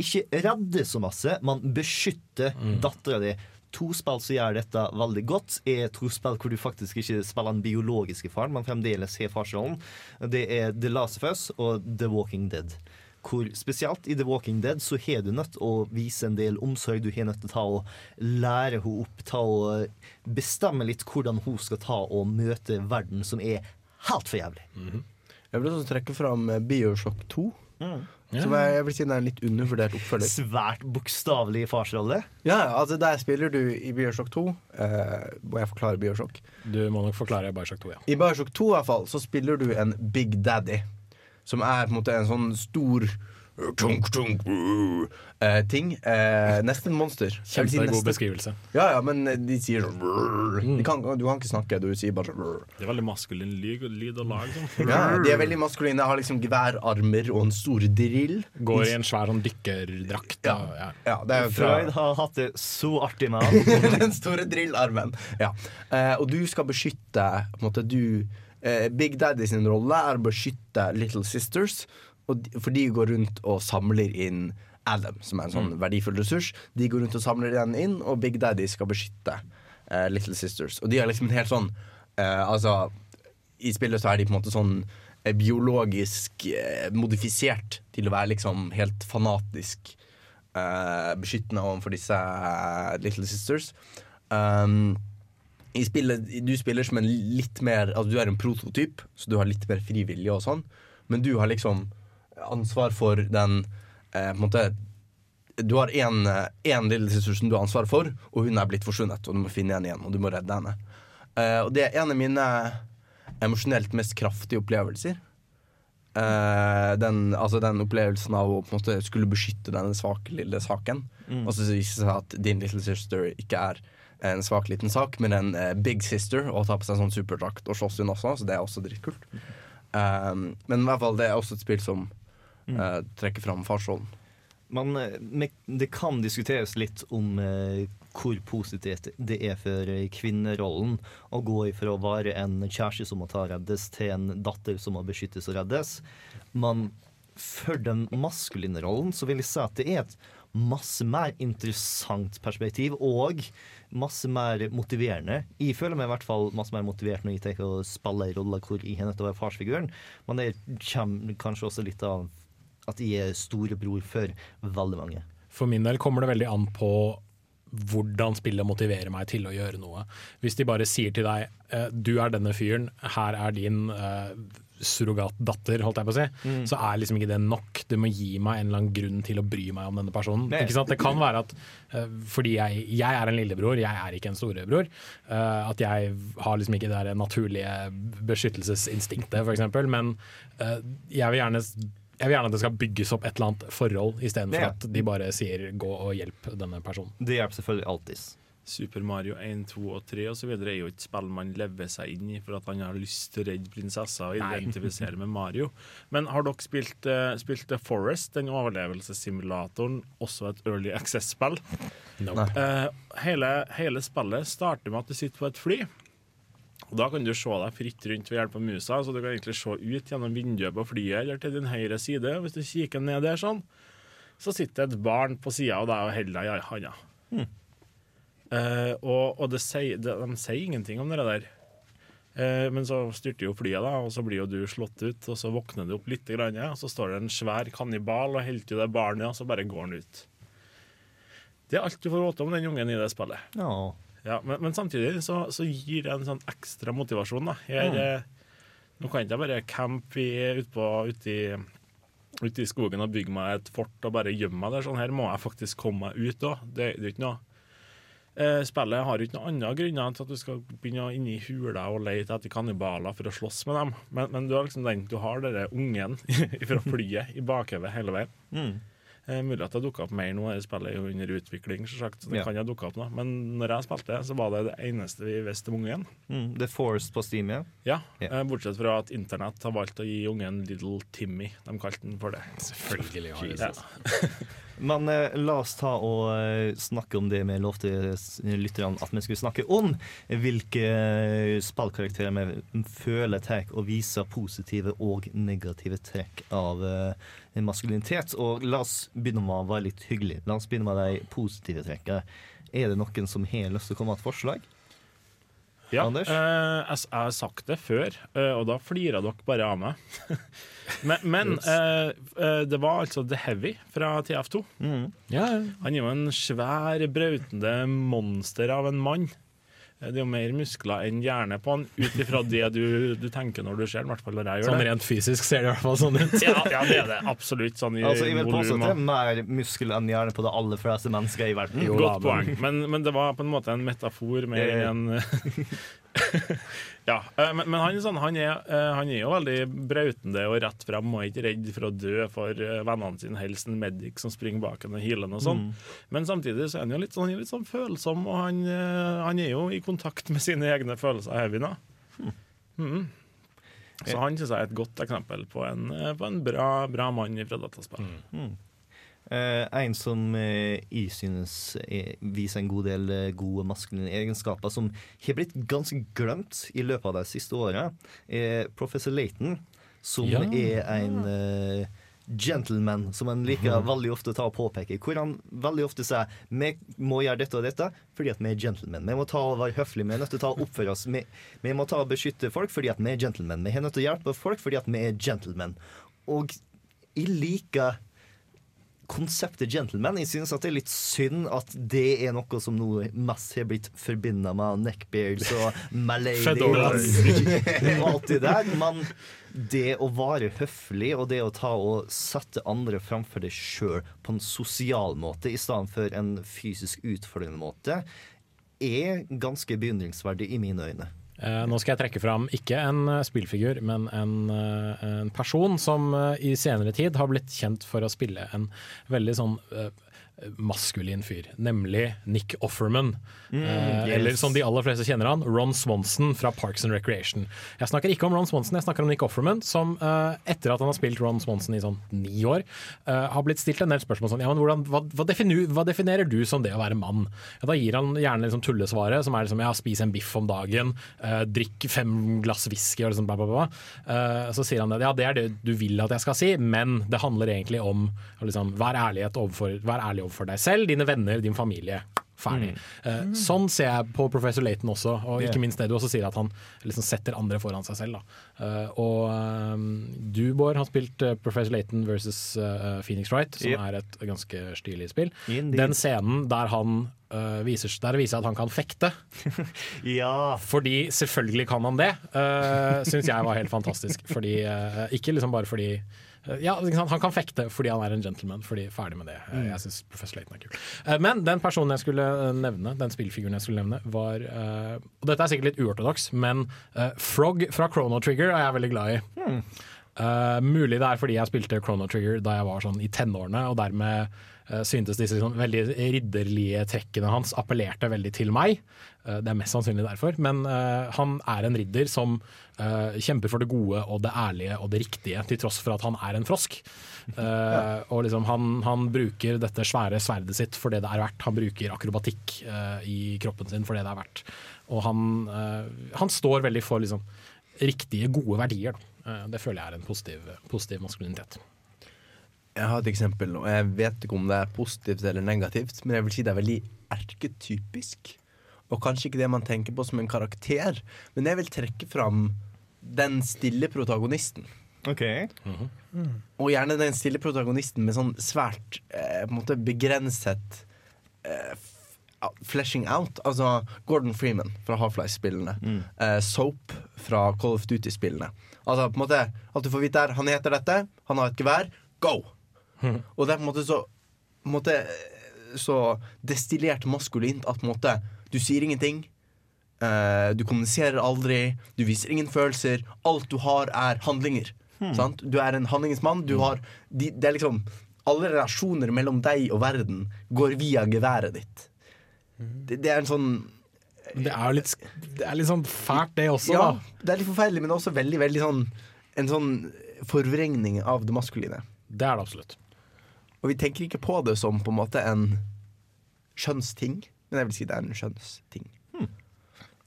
A: ikke redde så masse, men beskytte dattera di. To spill som gjør dette veldig godt, er to spill hvor du faktisk ikke spiller den biologiske faren, men fremdeles har farsrollen. Det er The Last of Us og The Walking Dead. Hvor spesielt i The Walking Dead så har du nødt å vise en del omsorg. Du har nødt til å ta og lære henne opp, ta og bestemme litt hvordan hun skal ta og møte verden, som er helt for jævlig.
D: Jeg vil også trekke fram eh, Bioshock 2. Som jeg, jeg vil si den er en litt undervurdert oppfølger.
A: Svært bokstavelig farsrolle.
D: Ja, ja, altså Der spiller du i Bioshock 2. Eh, må jeg forklare Bioshock?
E: Du må nok forklare Bioshock 2, ja.
D: I Bioshock 2 i hvert fall, så spiller du en Big Daddy. Som er på en måte en sånn stor tunk, tunk, uh, eh, ting. Uh, nesten monster.
E: Kjempegod
D: si
E: beskrivelse.
D: Ja, ja, men de sier sånn brrr. de kan, Du kan ikke snakke, du sier bare sånn brrr.
B: Det er veldig maskulin lyd, lyd og lag. Sånn.
D: Ja, De er veldig maskuline, har liksom geværarmer og en stor drill.
E: Går i en svær sånn dykkerdrakt.
D: Ja.
E: ja.
D: Ja, fra
A: Freud har hatt det så artig med han.
D: Den store drillarmen. Ja. Uh, og du skal beskytte på en måte, du, eh, Big Daddy sin rolle er å beskytte Little Sisters. De, for de går rundt og samler inn Adam, som er en sånn verdifull ressurs. De går rundt og samler den inn, og Big Daddy skal beskytte eh, Little Sisters. Og de er liksom en helt sånn eh, Altså, i spillet så er de på en måte sånn eh, biologisk eh, modifisert til å være liksom helt fanatisk eh, beskyttende overfor disse eh, Little Sisters. Um, i spillet, du spiller som en litt mer Altså Du er en prototyp, så du har litt mer frivillig og sånn. Men du har liksom ansvar for den eh, på en måte Du har én lille ressurs som du har ansvar for, og hun er blitt forsvunnet. Og du må finne henne igjen, og du må redde henne. Eh, og det er en av mine emosjonelt mest kraftige opplevelser. Eh, den, altså den opplevelsen av å på en måte skulle beskytte denne svake lille saken. Og så viser det seg at din little sister ikke er en svak liten sak, men en eh, big sister, og ta på seg en sånn superdrakt og slåss hun også, så det er også dritkult. Um, men i hvert fall det er også et spill som uh, trekker fram farsrollen.
A: Men eh, det kan diskuteres litt om uh, hvor positivt det er for kvinnerollen å gå ifra å være en kjæreste som må ta reddes, til en datter som må beskyttes og reddes. Men for den maskuline rollen så vil jeg si at det er et masse mer interessant perspektiv og masse mer motiverende. Jeg føler meg i hvert fall masse mer motivert når jeg tenker å spille en rolle hvor jeg er nødt til å være farsfiguren. Men det kommer kanskje også litt av at jeg er storebror for veldig mange.
E: For min del kommer det veldig an på hvordan spillet motiverer meg til å gjøre noe. Hvis de bare sier til deg eh, du er denne fyren, her er din eh, surrogatdatter, holdt jeg på å si,
A: Mm.
E: så er liksom ikke det nok. Det må gi meg en eller annen grunn til å bry meg om denne personen.
A: Nei.
E: Ikke sant? Det kan være at uh, fordi jeg, jeg er en lillebror, jeg er ikke en storebror, uh, at jeg har liksom ikke det der naturlige beskyttelsesinstinktet, f.eks. Men uh, jeg vil gjerne jeg vil gjerne at det skal bygges opp et eller annet forhold, istedenfor
A: Ja.
E: at de bare sier 'gå og hjelp denne personen'.
A: Det hjelper selvfølgelig alltid.
B: Super Mario 1, 2 og 3 og så videre er jo ikke spill man lever seg inn i for at han har lyst til å redde prinsessa og identifisere med Mario. Men har dere spilt, uh, spilt The Forest, den overlevelsessimulatoren, også et Early Access-spill?
E: Nope.
B: Uh, hele, hele spillet starter med at du sitter på et fly. Og Da kan du se deg fritt rundt ved hjelp av musa, så du kan egentlig se ut gjennom vinduet på flyet eller til din høyre side. Hvis du kikker ned der sånn, så sitter et barn på sida av deg og holder deg i handa. Eh, og og det sier, de, de sier ingenting om det der. Uh, men så styrter jo flyet, da, og så blir jo du slått ut, og så våkner du opp litt, grann, og så står det en svær kannibal og holder til det barnet, og så bare går han ut. Det er alt du får vite om den ungen i det spillet.
A: Ja.
B: Ja, men, men samtidig så, så gir det en sånn ekstra motivasjon. da. Jeg, eh, nå kan ikke jeg bare campe ute ut i, ut i skogen og bygge meg et fort og bare gjemme meg der. Sånn, her må jeg faktisk komme meg ut òg. Det, det er ikke noe eh, Spillet har ikke noen andre grunner enn at du skal begynne inn i hula og lete etter kannibaler for å slåss med dem. Men, men du har liksom den, du har denne ungen fra flyet i bakhodet hele veien.
A: Mm.
B: Eh, mulig at det dukka opp mer nå, det spillet er jo under utvikling, selvsagt, så det
A: Ja.
B: kan ha dukke opp nå. Men når jeg spilte, så var det det eneste vi visste om ungen.
A: Mm. The Forest på Steam, ja.
B: Ja,
A: yeah.
B: eh, Bortsett fra at internett har valgt å gi ungen Little Timmy. De kalte den for det.
E: Selvfølgelig har det det.
A: Men eh, la oss ta og eh, snakke om det vi lovte lytterne at vi skulle snakke om. Hvilke eh, spillkarakterer vi føler tar og viser positive og negative trekk av eh, maskulinitet. Og la oss begynne med å være litt hyggelig. La oss begynne med de positive trekkene. Er det noen som har lyst til å komme med et forslag?
B: Ja,
A: Anders?
B: eh, jeg, jeg har sagt det før, eh, og da flirer dere bare av meg. men men eh, eh, det var altså The Heavy fra TF2.
E: Ja,
B: Han er jo en svær, brautende monster av en mann. Eh, Det er jo mer muskler enn hjerne på han, ut ifra det du, du tenker når du ser den.
E: Sånn
B: det.
E: rent fysisk ser det i hvert fall sånn ut.
B: Ja, ja, det er det. Absolutt. Sånn i
A: Altså, jeg vil påstå at det er mer muskel enn hjerne på de aller fleste mennesker i verden.
E: Jo,
B: Godt
E: da,
B: poeng. Men, men det var på en måte en metafor mer
A: ja.
B: enn Ja. eh, Men, men han, sånn, han, er, eh, han er jo veldig brautende og rett frem og ikke redd for å dø for eh, vennene sine, helst en medic som springer bak henne og henne og sånn. Men samtidig så er han jo litt sånn, litt sånn følsom, og han, han er jo i kontakt med sine egne følelser, Heavy, da. mm. Så han synes jeg er et godt eksempel på en, på en bra, bra mann fra dataspill.
A: Eh, en som eh, jeg synes er, viser en god del eh, gode maskuline egenskaper, som har blitt ganske glemt i løpet av de siste åra, er professor Laton, som
E: Ja.
A: er en eh, gentleman, som han liker veldig ofte å påpeke. Hvor han veldig ofte sier vi må gjøre dette og dette fordi at vi er gentlemen. Vi må ta og være høflige, vi er nødt til å ta og oppføre oss. Vi, vi må ta og beskytte folk fordi at vi er gentlemen. Vi er nødt til å hjelpe folk fordi at vi er gentlemen. Og jeg liker konseptet gentleman. Jeg synes at det er litt synd at det er noe som nå mest har blitt forbindet med neckbeards og malady og alt det der. Men det å være høflig og det å ta og sette andre framfor deg sjøl på en sosial måte i stedet for en fysisk utfordrende måte, er ganske beundringsverdig i mine øyne.
E: Eh, nå skal jeg trekke fram ikke en eh, spillfigur, men en, eh, en person som i senere tid har blitt kjent for å spille en veldig sånn maskulin fyr, nemlig Nick Offerman. Eh, Eller som de aller fleste kjenner han, Ron Swanson fra Parks and Recreation. Jeg snakker ikke om Ron Swanson, jeg snakker om Nick Offerman, som eh, etter at han har spilt Ron Swanson i sånn ni år, eh, har blitt stilt en del spørsmål sånn ja, men hvordan, hva, hva, definer, hva definerer du som det å være mann? Ja, da gir han gjerne liksom tullesvaret, som er liksom ja, spis en biff om dagen, drikk fem glass whisky og liksom bla, bla, bla. Så sier han det, ja det er det du vil at jeg skal si, men det handler egentlig om å liksom, vær, ærlighet overfor, vær ærlig overfor deg selv, dine venner, din familie. Ferdig. Eh, sånn ser jeg på Professor Laton også, og ikke minst det du også sier, at han liksom setter andre foran seg selv. Da. Eh, og eh, du, Bård, har spilt Professor Laton versus Phoenix Wright, som
A: Yep.
E: er et ganske stilig spill.
A: Indeed.
E: Den scenen der han Uh, viser, der viser at han kan fekte,
A: Ja.
E: fordi selvfølgelig kan han det, uh, syns jeg var helt fantastisk. Fordi, uh, ikke liksom bare fordi ja. Han kan fekte fordi han er en gentleman. Fordi Ferdig med det. Eh, Jeg syns Professor Laton er kul. Eh, men den personen jeg skulle eh, nevne, den spillfiguren jeg skulle nevne, var eh, Og dette er sikkert litt uortodoks, men eh, Frog fra Chrono Trigger er jeg veldig glad i. Eh, mulig det er fordi jeg spilte Chrono Trigger da jeg var sånn i tenårene, og dermed eh, syntes disse sånn, veldig ridderlige trekkene hans appellerte veldig til meg. Eh, det er mest sannsynlig derfor. Men uh, han er en ridder som uh, kjemper for det gode og det ærlige og det riktige, til tross for at han er en frosk. Eh, Og liksom han, han bruker dette svære sverdet sitt for det det er verdt. Han bruker akrobatikk eh, i kroppen sin for det det er verdt. Og han, eh, han står veldig for liksom, riktige, gode verdier. Eh, Det føler jeg er en positiv, positiv maskulinitet.
D: Jeg har et eksempel, og jeg vet ikke om det er positivt eller negativt, men jeg vil si det er veldig erketypisk. Og kanskje ikke det man tenker på som en karakter, men jeg vil trekke fram den stille protagonisten.
A: OK.
D: Og gjerne den stille protagonisten med sånn svært eh, på en måte begrenset eh, fleshing out. Altså Gordon Freeman fra Half-Life-spillene. Eh, Soap fra Call of Duty-spillene. Altså på en måte Alt du får vite er han heter dette, han har et gevær, go! Og det er på en måte så på en måte, Så destillert maskulint at på en måte du sier ingenting. Uh, du kommuniserer aldri, du viser ingen følelser. Alt du har, er handlinger. Sant? Du er en handlingens. Du har, de, det er liksom Alle relasjoner mellom deg og verden går via geværet ditt. Det, det er en sånn
E: det er jo litt, det er litt sånn fælt, det også,
D: Ja,
E: da.
D: det er litt forferdelig, men også veldig, veldig sånn En sånn forvrengning av det maskuline.
E: Det er det absolutt.
D: Og vi tenker ikke på det som på en måte en skjønnsting, men jeg vil si det er en skjønnsting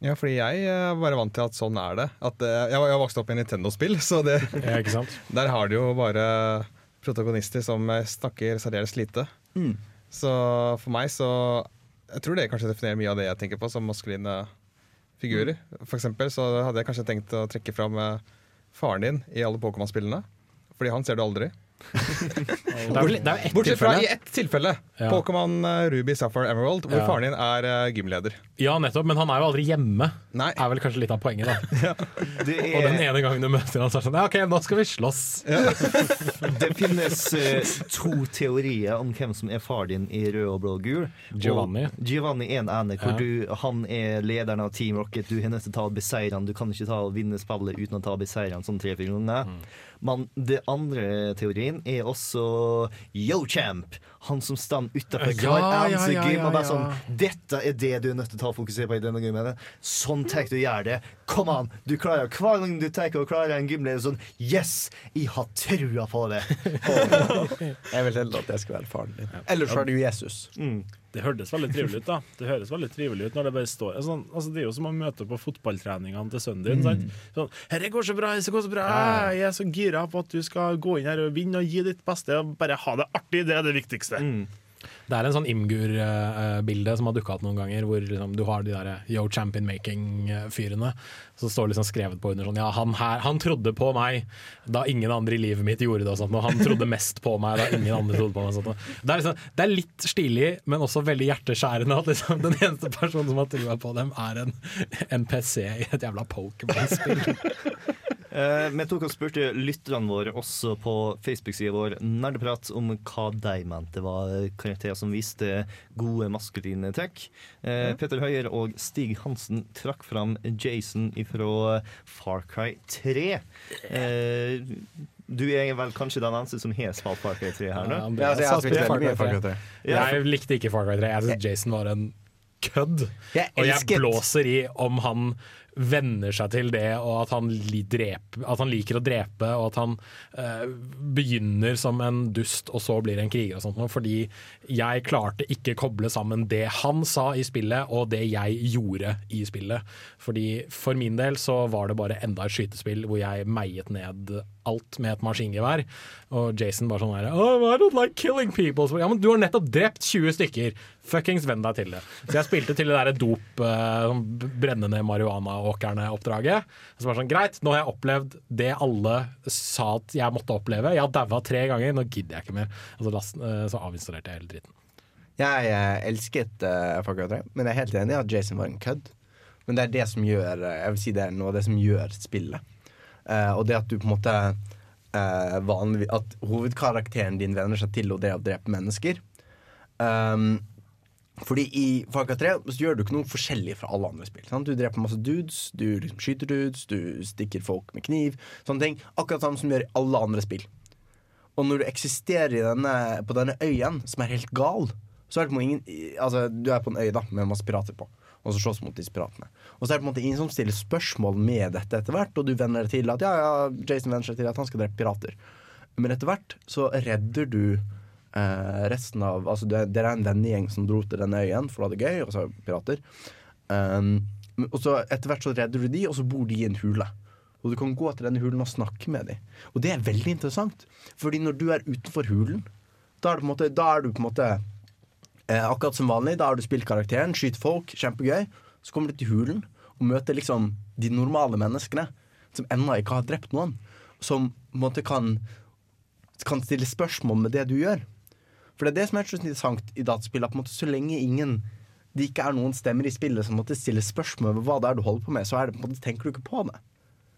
C: Ja, fordi jeg er bare vant til at sånn er det. At, eh, jeg, har vokst opp i Nintendo-spill, så det,
E: Ja, ikke sant?
C: der har de jo bare protagonister som eh, snakker særdeles lite.
D: Mm.
C: Så for meg så Jeg tror det kanskje definerer mye av det jeg tenker på som maskuline figurer. For eksempel så hadde jeg kanskje tenkt å trekke fram eh, faren din i alle Pokémon-spillene. Fordi han ser du aldri.
E: Det er jo det er jo ett
C: Bortsett fra i ett tilfelle.
E: Ja.
C: Pokémon eh, Ruby Sapphire Emerald, hvor
E: Ja.
C: faren din er uh, gymleder.
E: Ja, nettopp, men han er jo aldri hjemme.
C: Nei.
E: Er vel kanskje litt av poenget, da.
A: Det,
E: Og den
A: er,
E: ene gangen du møter han, så er det sånn Ja, OK, nå skal vi slåss.
A: det finnes uh, to teorier om hvem som er far din i rød og blå og gul.
E: Giovanni.
A: Og Giovanni er en ene, hvor
E: Ja.
A: du, han er lederen av Team Rocket. Du har nødt til å ta og beseire han. Du kan ikke ta og vinne spillet uten å ta og beseire han sånn tre-fire ganger. Men det andre teorien er også Yo Champ. Han som står utafor
E: Ja,
A: hver eneste
E: ja,
A: gym og bare
E: ja.
A: sånn Dette er det du er nødt til å fokusere på i denne gymmen. Sånn tenker du å gjøre det. Kom an! Du klarer Hver gang du tenker å klare en gymleder sånn Yes! Jeg har trua på det.
D: Jeg vil heller at jeg skal være faren din. Ellers så er det jo Jesus.
B: Det hørtes veldig trivelig ut. da Det høres veldig trivelig ut når det bare står sånn, altså, Det er jo som å møte på fotballtreningene til sønnen din. sant? Sånn, 'Herre går så bra, det går så bra. Jeg er så gira på at du skal gå inn her og vinne og gi ditt beste. Og bare ha det artig. Det er det viktigste.
E: Det er en sånn Imgur-bilde som har dukka opp noen ganger, hvor liksom, du har de der Yo Champion Making-fyrene. Så står det liksom skrevet på under sånn Ja, han her, han trodde på meg da ingen andre i livet mitt gjorde det, og sånt, og han trodde mest på meg da ingen andre trodde på meg. Sånt, det, er liksom, det er litt stilig, men også veldig hjerteskjærende at liksom, den eneste personen som har trua på dem, er en NPC i et jævla Pokémon-spill.
A: Eh, Vi tok og spurte lytterne våre også på Facebook-sida vår Nerdeprat om hva de mente var karakterer som viste gode maskuline trekk. Eh, Petter Høyer og Stig Hansen trakk fram Jason fra Far Cry 3. Eh, du er vel kanskje den eneste som har spilt Far Cry 3 her nå?
E: Ja,
D: altså, jeg har
E: har
D: spilt
E: spilt
D: veldig mye
E: Far
D: Far
E: Cry
D: Cry
E: 3.
D: 3.
A: Ja.
E: Jeg likte ikke Far Cry 3. Jeg syns Jason var en kødd. Og jeg blåser i om han venner seg til det, og at han, li drep, at han liker å drepe, og at han eh, begynner som en dust og så blir en kriger og sånt noe, fordi jeg klarte ikke koble sammen det han sa i spillet og det jeg gjorde i spillet. Fordi for min del så var det bare enda et skytespill hvor jeg meiet ned alt med et maskingevær, og Jason bare sånn her oh, I don't like killing people. Så, ja, men du har nettopp drept 20 stykker. Fuckings venn deg til det. Så jeg spilte til det derre dop, eh, brennende brenne ned marihuanaåkrene-oppdraget. Så var sånn, Greit, nå har jeg opplevd det alle sa at jeg måtte oppleve. Jeg har daua tre ganger, nå gidder jeg ikke mer. Og så, last, eh, så avinstallerte jeg hele dritten.
D: Jeg eh, elsket uh, Far Cry 3, men jeg er helt enig i at Jason var en kødd. Men det er det som gjør eh, Jeg vil si det er noe av det som gjør spillet. Uh, og det at du på en måte uh, vanlig, At hovedkarakteren din venner seg til å drepe mennesker. Um, fordi i Far Cry 3 så gjør du ikke noe forskjellig fra alle andre spill. Sant? Du dreper masse dudes, du liksom skyter dudes, du stikker folk med kniv. Sånne ting. Akkurat samme som du gjør i alle andre spill. Og når du eksisterer denne, på denne øyen, som er helt gal, så er det på ingen Altså, du er på en øy da med masse pirater på, og så slåss mot disse piratene. Og så er det på en måte ingen som stiller spørsmål med dette etter hvert, og du venner deg til at ja, ja, Jason venner seg til at han skal drepe pirater. Men etter hvert så redder du eh, resten av Altså, det, det er en vennegjeng som dro til denne øyen for å ha det gøy, og så pirater. Um, og så etter hvert så redder du de, og så bor de i en hule. Og du kan gå til denne hulen og snakke med dem. Og det er veldig interessant, fordi når du er utenfor hulen, da er, du på en måte, på en måte eh, akkurat som vanlig. Da har du spilt karakteren, skyter folk, kjempegøy. Så kommer du til hulen og møter liksom de normale menneskene som ennå ikke har drept noen. Som på en måte kan, kan stille spørsmål med det du gjør. For det er det som er så interessant i dataspill. At måte så lenge ingen det ikke er noen stemmer i spillet som måtte stille spørsmål ved hva det er du holder på med, så er det, måte, tenker du ikke på det.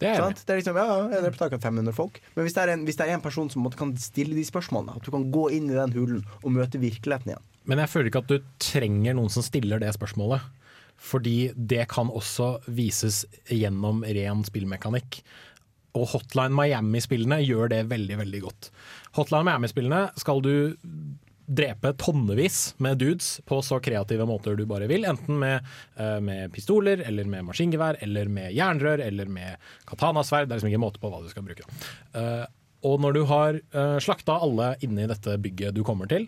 E: Det er
D: det. Det er liksom, ja, ja, jeg tak akkurat 500 folk. Men hvis det er en, hvis det er en person som måte kan stille de spørsmålene, at du kan gå inn i den hulen og møte virkeligheten igjen.
E: Men jeg føler ikke at du trenger noen som stiller det spørsmålet. Fordi det kan også vises gjennom ren spillmekanikk. Og Hotline Miami-spillene gjør det veldig veldig godt. Hotline Miami-spillene skal du drepe tonnevis med dudes på så kreative måter du bare vil. Enten med, eh, med pistoler, eller med maskingevær, eller med jernrør, eller med katanasverd. Det er liksom ikke måte på hva du skal bruke. Eh, og når du har uh, slakta alle inni dette bygget du kommer til,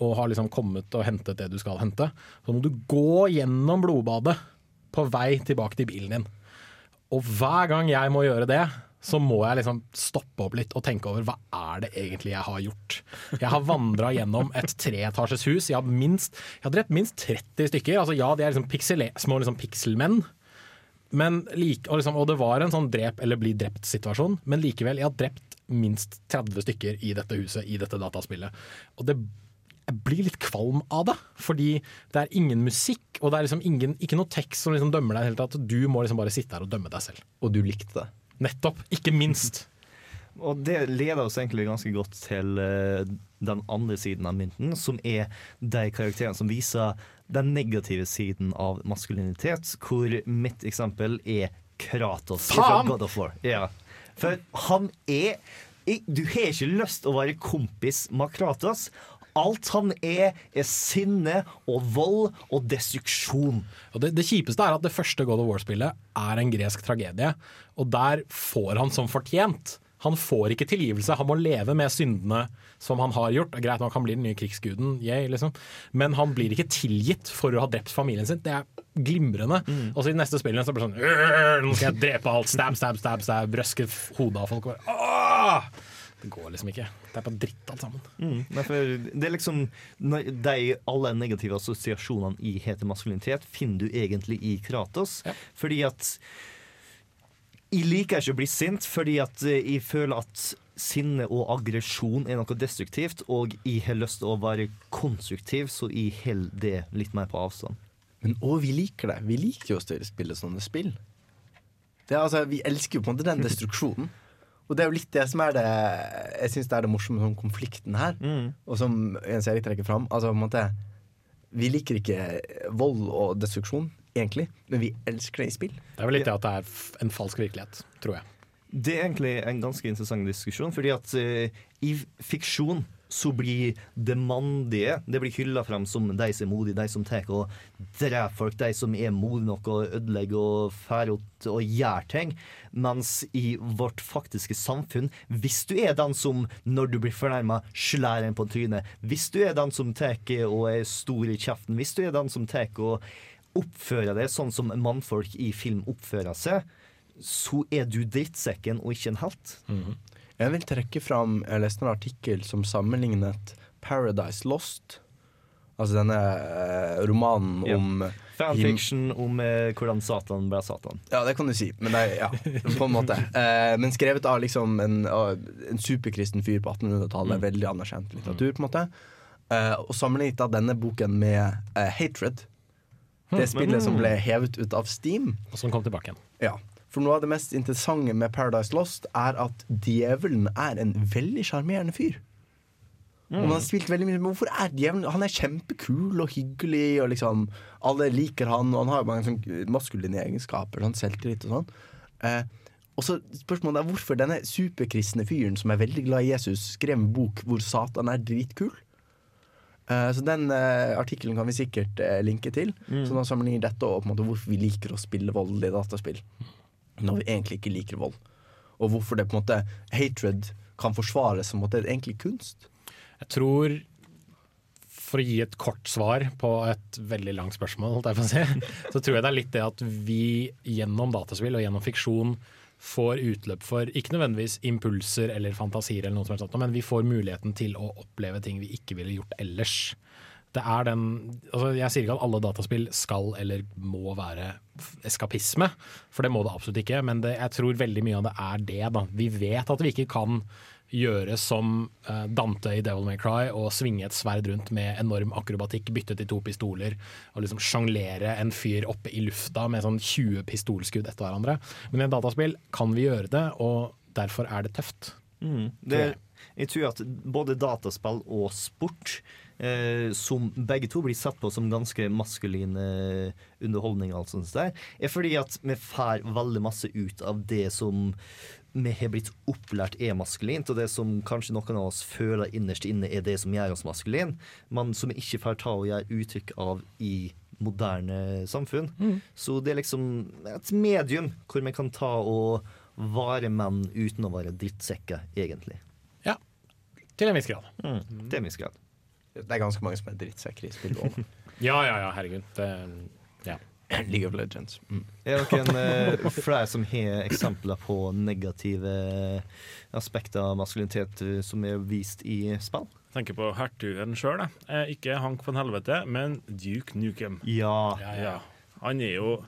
E: og har liksom kommet og hentet det du skal hente, så må du gå gjennom blodbadet på vei tilbake til bilen din. Og hver gang jeg må gjøre det, så må jeg liksom stoppe opp litt og tenke over hva er det egentlig jeg har gjort. Jeg har vandra gjennom et treetasjes hus. Jeg har, minst, jeg har drept minst 30 stykker. Altså Ja, de er liksom piksele- små liksom pikselmenn. Men like, og, liksom, og det var en sånn drep eller bli drept-situasjon, men likevel, jeg har drept minst 30 stykker i dette huset, i dette dataspillet. Og det jeg blir litt kvalm av det, fordi det er ingen musikk, og det er liksom ingen, ikke noe tekst som liksom dømmer deg i det. Du må liksom bare sitte her og dømme deg selv.
D: Og du likte det.
E: Nettopp. Ikke minst.
A: Og det leder oss egentlig ganske godt til eh, den andre siden av mynten, som er de karakterene som viser den negative siden av maskulinitet, hvor mitt eksempel er Kratos fra God of War. Ja. For han er Du har ikke lyst til å være kompis med Kratos. Alt han er, er sinne og vold og destruksjon.
E: Og det, det kjipeste er at det første God of War-spillet er en gresk tragedie, og der får han som fortjent. Han får ikke tilgivelse, han må leve med syndene som han har gjort. Greit nok, han blir den nye krigsguden, yay, liksom. men han blir ikke tilgitt for å ha drept familien sin. Det er glimrende. Og så i de neste spillene så blir det sånn «Øh, Nå skal jeg drepe alt. Stab, stab, stab, stab. Røske hodet av folk. «Åh!» Det går liksom ikke. Det er bare dritt alt sammen.
A: Mm, derfor, det er liksom De alle negative assosiasjonene i hetemaskulinitet finner du egentlig i Kratos.
E: Ja.
A: Fordi at Jeg liker ikke å bli sint, fordi at eh, jeg føler at sinne og aggresjon er noe destruktivt, og jeg har lyst til å være konstruktiv, så jeg holder det litt mer på avstand.
D: Men òg vi liker det. Vi liker jo å spille sånne spill. Det er, altså, vi elsker jo på en måte den destruksjonen. Og det er jo litt det som er det Jeg synes det er det morsomme med sånn konflikten her,
A: Mm.
D: og som en Erik trekker fram. Altså, på en måte, vi liker ikke vold og destruksjon, egentlig, men vi elsker det i spill.
E: Det er vel litt det at det er en falsk virkelighet, tror jeg.
A: Det er egentlig en ganske interessant diskusjon, fordi at uh, i fiksjon så blir det mandige Det blir hylla frem som de som er modige, de som tar og dreper folk, de som er modige nok og ødelegger og drar og gjør ting. Mens i vårt faktiske samfunn, hvis du er den som, når du blir fornærma, slår en på trynet, hvis du er den som tar og er stor i kjeften, hvis du er den som tar og oppfører deg sånn som mannfolk i film oppfører seg, så er du drittsekken og ikke en helt.
D: Jeg vil trekke fram Jeg leste en artikkel som sammenlignet Paradise Lost. Altså denne eh, romanen
A: Ja.
D: om
A: Fanfiction om eh, hvordan Satan ble Satan.
D: Ja, det kan du si, men det ja, på en måte. Eh, men skrevet av liksom en, en superkristen fyr på 1800-tallet. Veldig anerkjent litteratur, på en måte. Eh, og sammenlignet av denne boken med eh, Hatred. Det spillet som ble hevet ut av Steam.
E: Og som kom tilbake igjen.
D: Ja. For noe av det mest interessante med Paradise Lost er at djevelen er en veldig sjarmerende fyr. Og man har spilt veldig mye Men hvorfor er djevelen Han er kjempekul og hyggelig, og liksom alle liker han, og han har mange sånn maskuline egenskaper, sånn selvtillit og sånn. Eh, og så spørsmålet er hvorfor denne superkristne fyren som er veldig glad i Jesus, skrev en bok hvor Satan er dritkul. Eh, så den eh, artikkelen kan vi sikkert eh, linke til. Så da sammenligner dette og på en måte hvorfor vi liker å spille voldelig dataspill når vi egentlig ikke liker vold. Og hvorfor det på en måte hatred kan forsvares som måte egentlig kunst.
E: Jeg tror For å gi et kort svar på et veldig langt spørsmål, si, så tror jeg det er litt det at vi gjennom dataspill og gjennom fiksjon får utløp for ikke nødvendigvis impulser eller fantasier, eller noe som helst men vi får muligheten til å oppleve ting vi ikke ville gjort ellers. Det er den, altså jeg sier ikke at alle dataspill skal eller må være eskapisme, for det må det absolutt ikke. Men det, jeg tror veldig mye av det er det. Da. Vi vet at vi ikke kan gjøre som eh, Dante i Devil May Cry og svinge et sverd rundt med enorm akrobatikk, bytte til to pistoler og liksom sjonglere en fyr oppe i lufta med sånn 20 pistolskudd etter hverandre. Men i et dataspill kan vi gjøre det, og derfor er det tøft.
A: Det, jeg tror at både dataspill og sport, eh, som begge to blir sett på som ganske maskuline underholdninger, underholdning, og alt sånt der, er fordi at vi får veldig masse ut av det som vi har blitt opplært er maskulint, og det som kanskje noen av oss føler innerst inne er det som gjør oss maskuline, men som vi ikke får ta og gjøre uttrykk av i moderne samfunn. Så det er liksom et medium hvor vi kan ta og være menn uten å være drittsekker, egentlig.
E: Ja, til en viss grad.
A: Til en viss grad.
D: Det er ganske mange som er drittsekker i spill.
E: Ja, ja, ja, herregud. Det, ja.
D: League of Legends. Mm.
A: Er det noen uh, flere som har eksempler på negative aspekter av maskulinitet eh, som er vist i spill?
B: Tenker på hertugen sjøl, jeg. Eh, Ikke Hank von Helvete, men Duke Nukem.
A: Ja.
E: Ja, ja.
B: Ja. Han er jo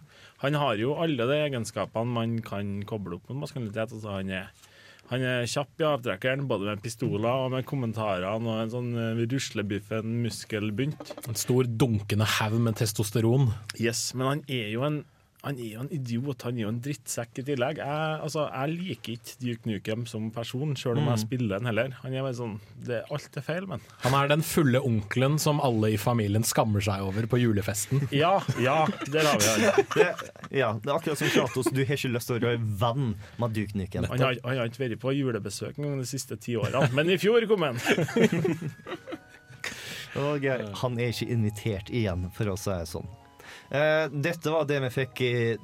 B: Han har jo alle de egenskapene man kan koble opp mot maskulinitet. Altså han er han er kjapp i avtrekkeren, både med pistoler og med kommentarene og en sånn eh, ruslebiffen muskelbunt.
E: En stor dunkende haug med testosteron.
B: Yes, men han er jo en han er jo en idiot, han er jo en drittsekk i tillegg. Jeg, altså, jeg liker ikke Duke Nukem som person, sjøl om jeg spiller den heller. Han er bare sånn, det, Alt er feil, men
E: Han er den fulle onkelen som alle i familien skammer seg over på julefesten.
B: Ja, ja, der har vi han.
A: Det, ja, det er akkurat som Kratos. Du har ikke lyst til å være venn med Duke Nukem.
B: Han har, han har ikke vært på julebesøk engang de siste ti årene, men i fjor kom han.
A: Og han er ikke invitert igjen, for å si det sånn. Eh, dette var det vi fikk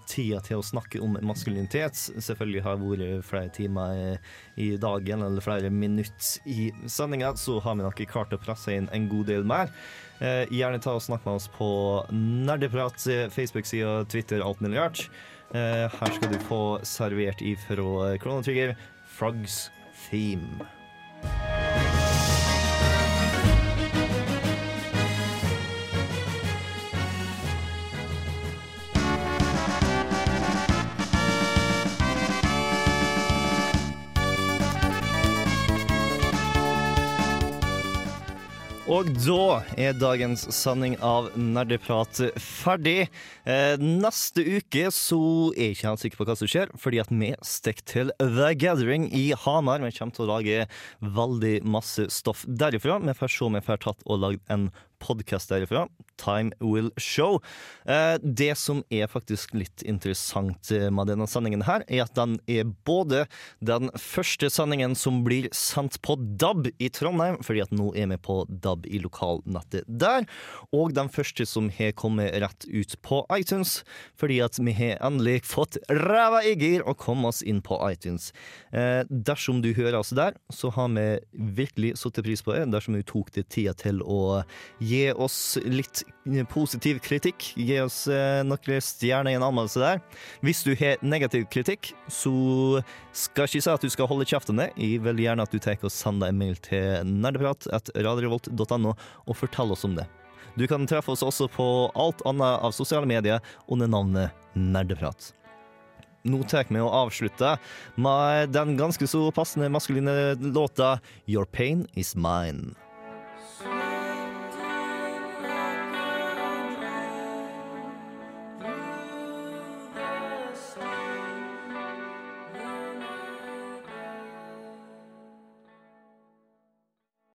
A: tida til å snakke om maskulinitet. Selvfølgelig har det vært flere timer i dagen, eller flere minutter i sendinga, så har vi nok klart å presse inn en god del mer. Eh, gjerne ta og snakk med oss på Nerdeprat, eh, Facebook-sida, Twitter, alt mulig rart. Her skal du få servert ifra Chrono Trigger, Frogs Theme. Og da er dagens sending av Nerdeprat ferdig. Eh, neste uke så er jeg ikke helt sikker på hva som skjer, fordi at vi stikker til The Gathering i Hamar. Vi kommer til å lage veldig masse stoff derifra. Vi får se om vi får tatt og lagd en podkast derifra. Time will show. Eh, det som er faktisk litt interessant eh, med denne sendingen her, er at den er både den første sendingen som blir sendt på DAB i Trondheim, fordi at nå er vi på DAB i lokalnettet der, og den første som har kommet rett ut på iTunes, fordi at vi har endelig fått ræva i gir og kommet oss inn på iTunes. Eh, dersom du hører oss der, så har vi virkelig satt pris på det, dersom du tok deg tida til å gi oss litt positiv kritikk. Gi oss eh, noen stjerner i en anmeldelse der. Hvis du har negativ kritikk, så skal ikke si at du skal holde kjeften om. Jeg vil gjerne at du tar og sender en mail til nerdeprat.radiorevolt.no og fortell oss om det. Du kan treffe oss også på alt annet av sosiale medier under navnet Nerdeprat. Nå tar vi å avslutte med den ganske så passende maskuline låta Your Pain Is Mine.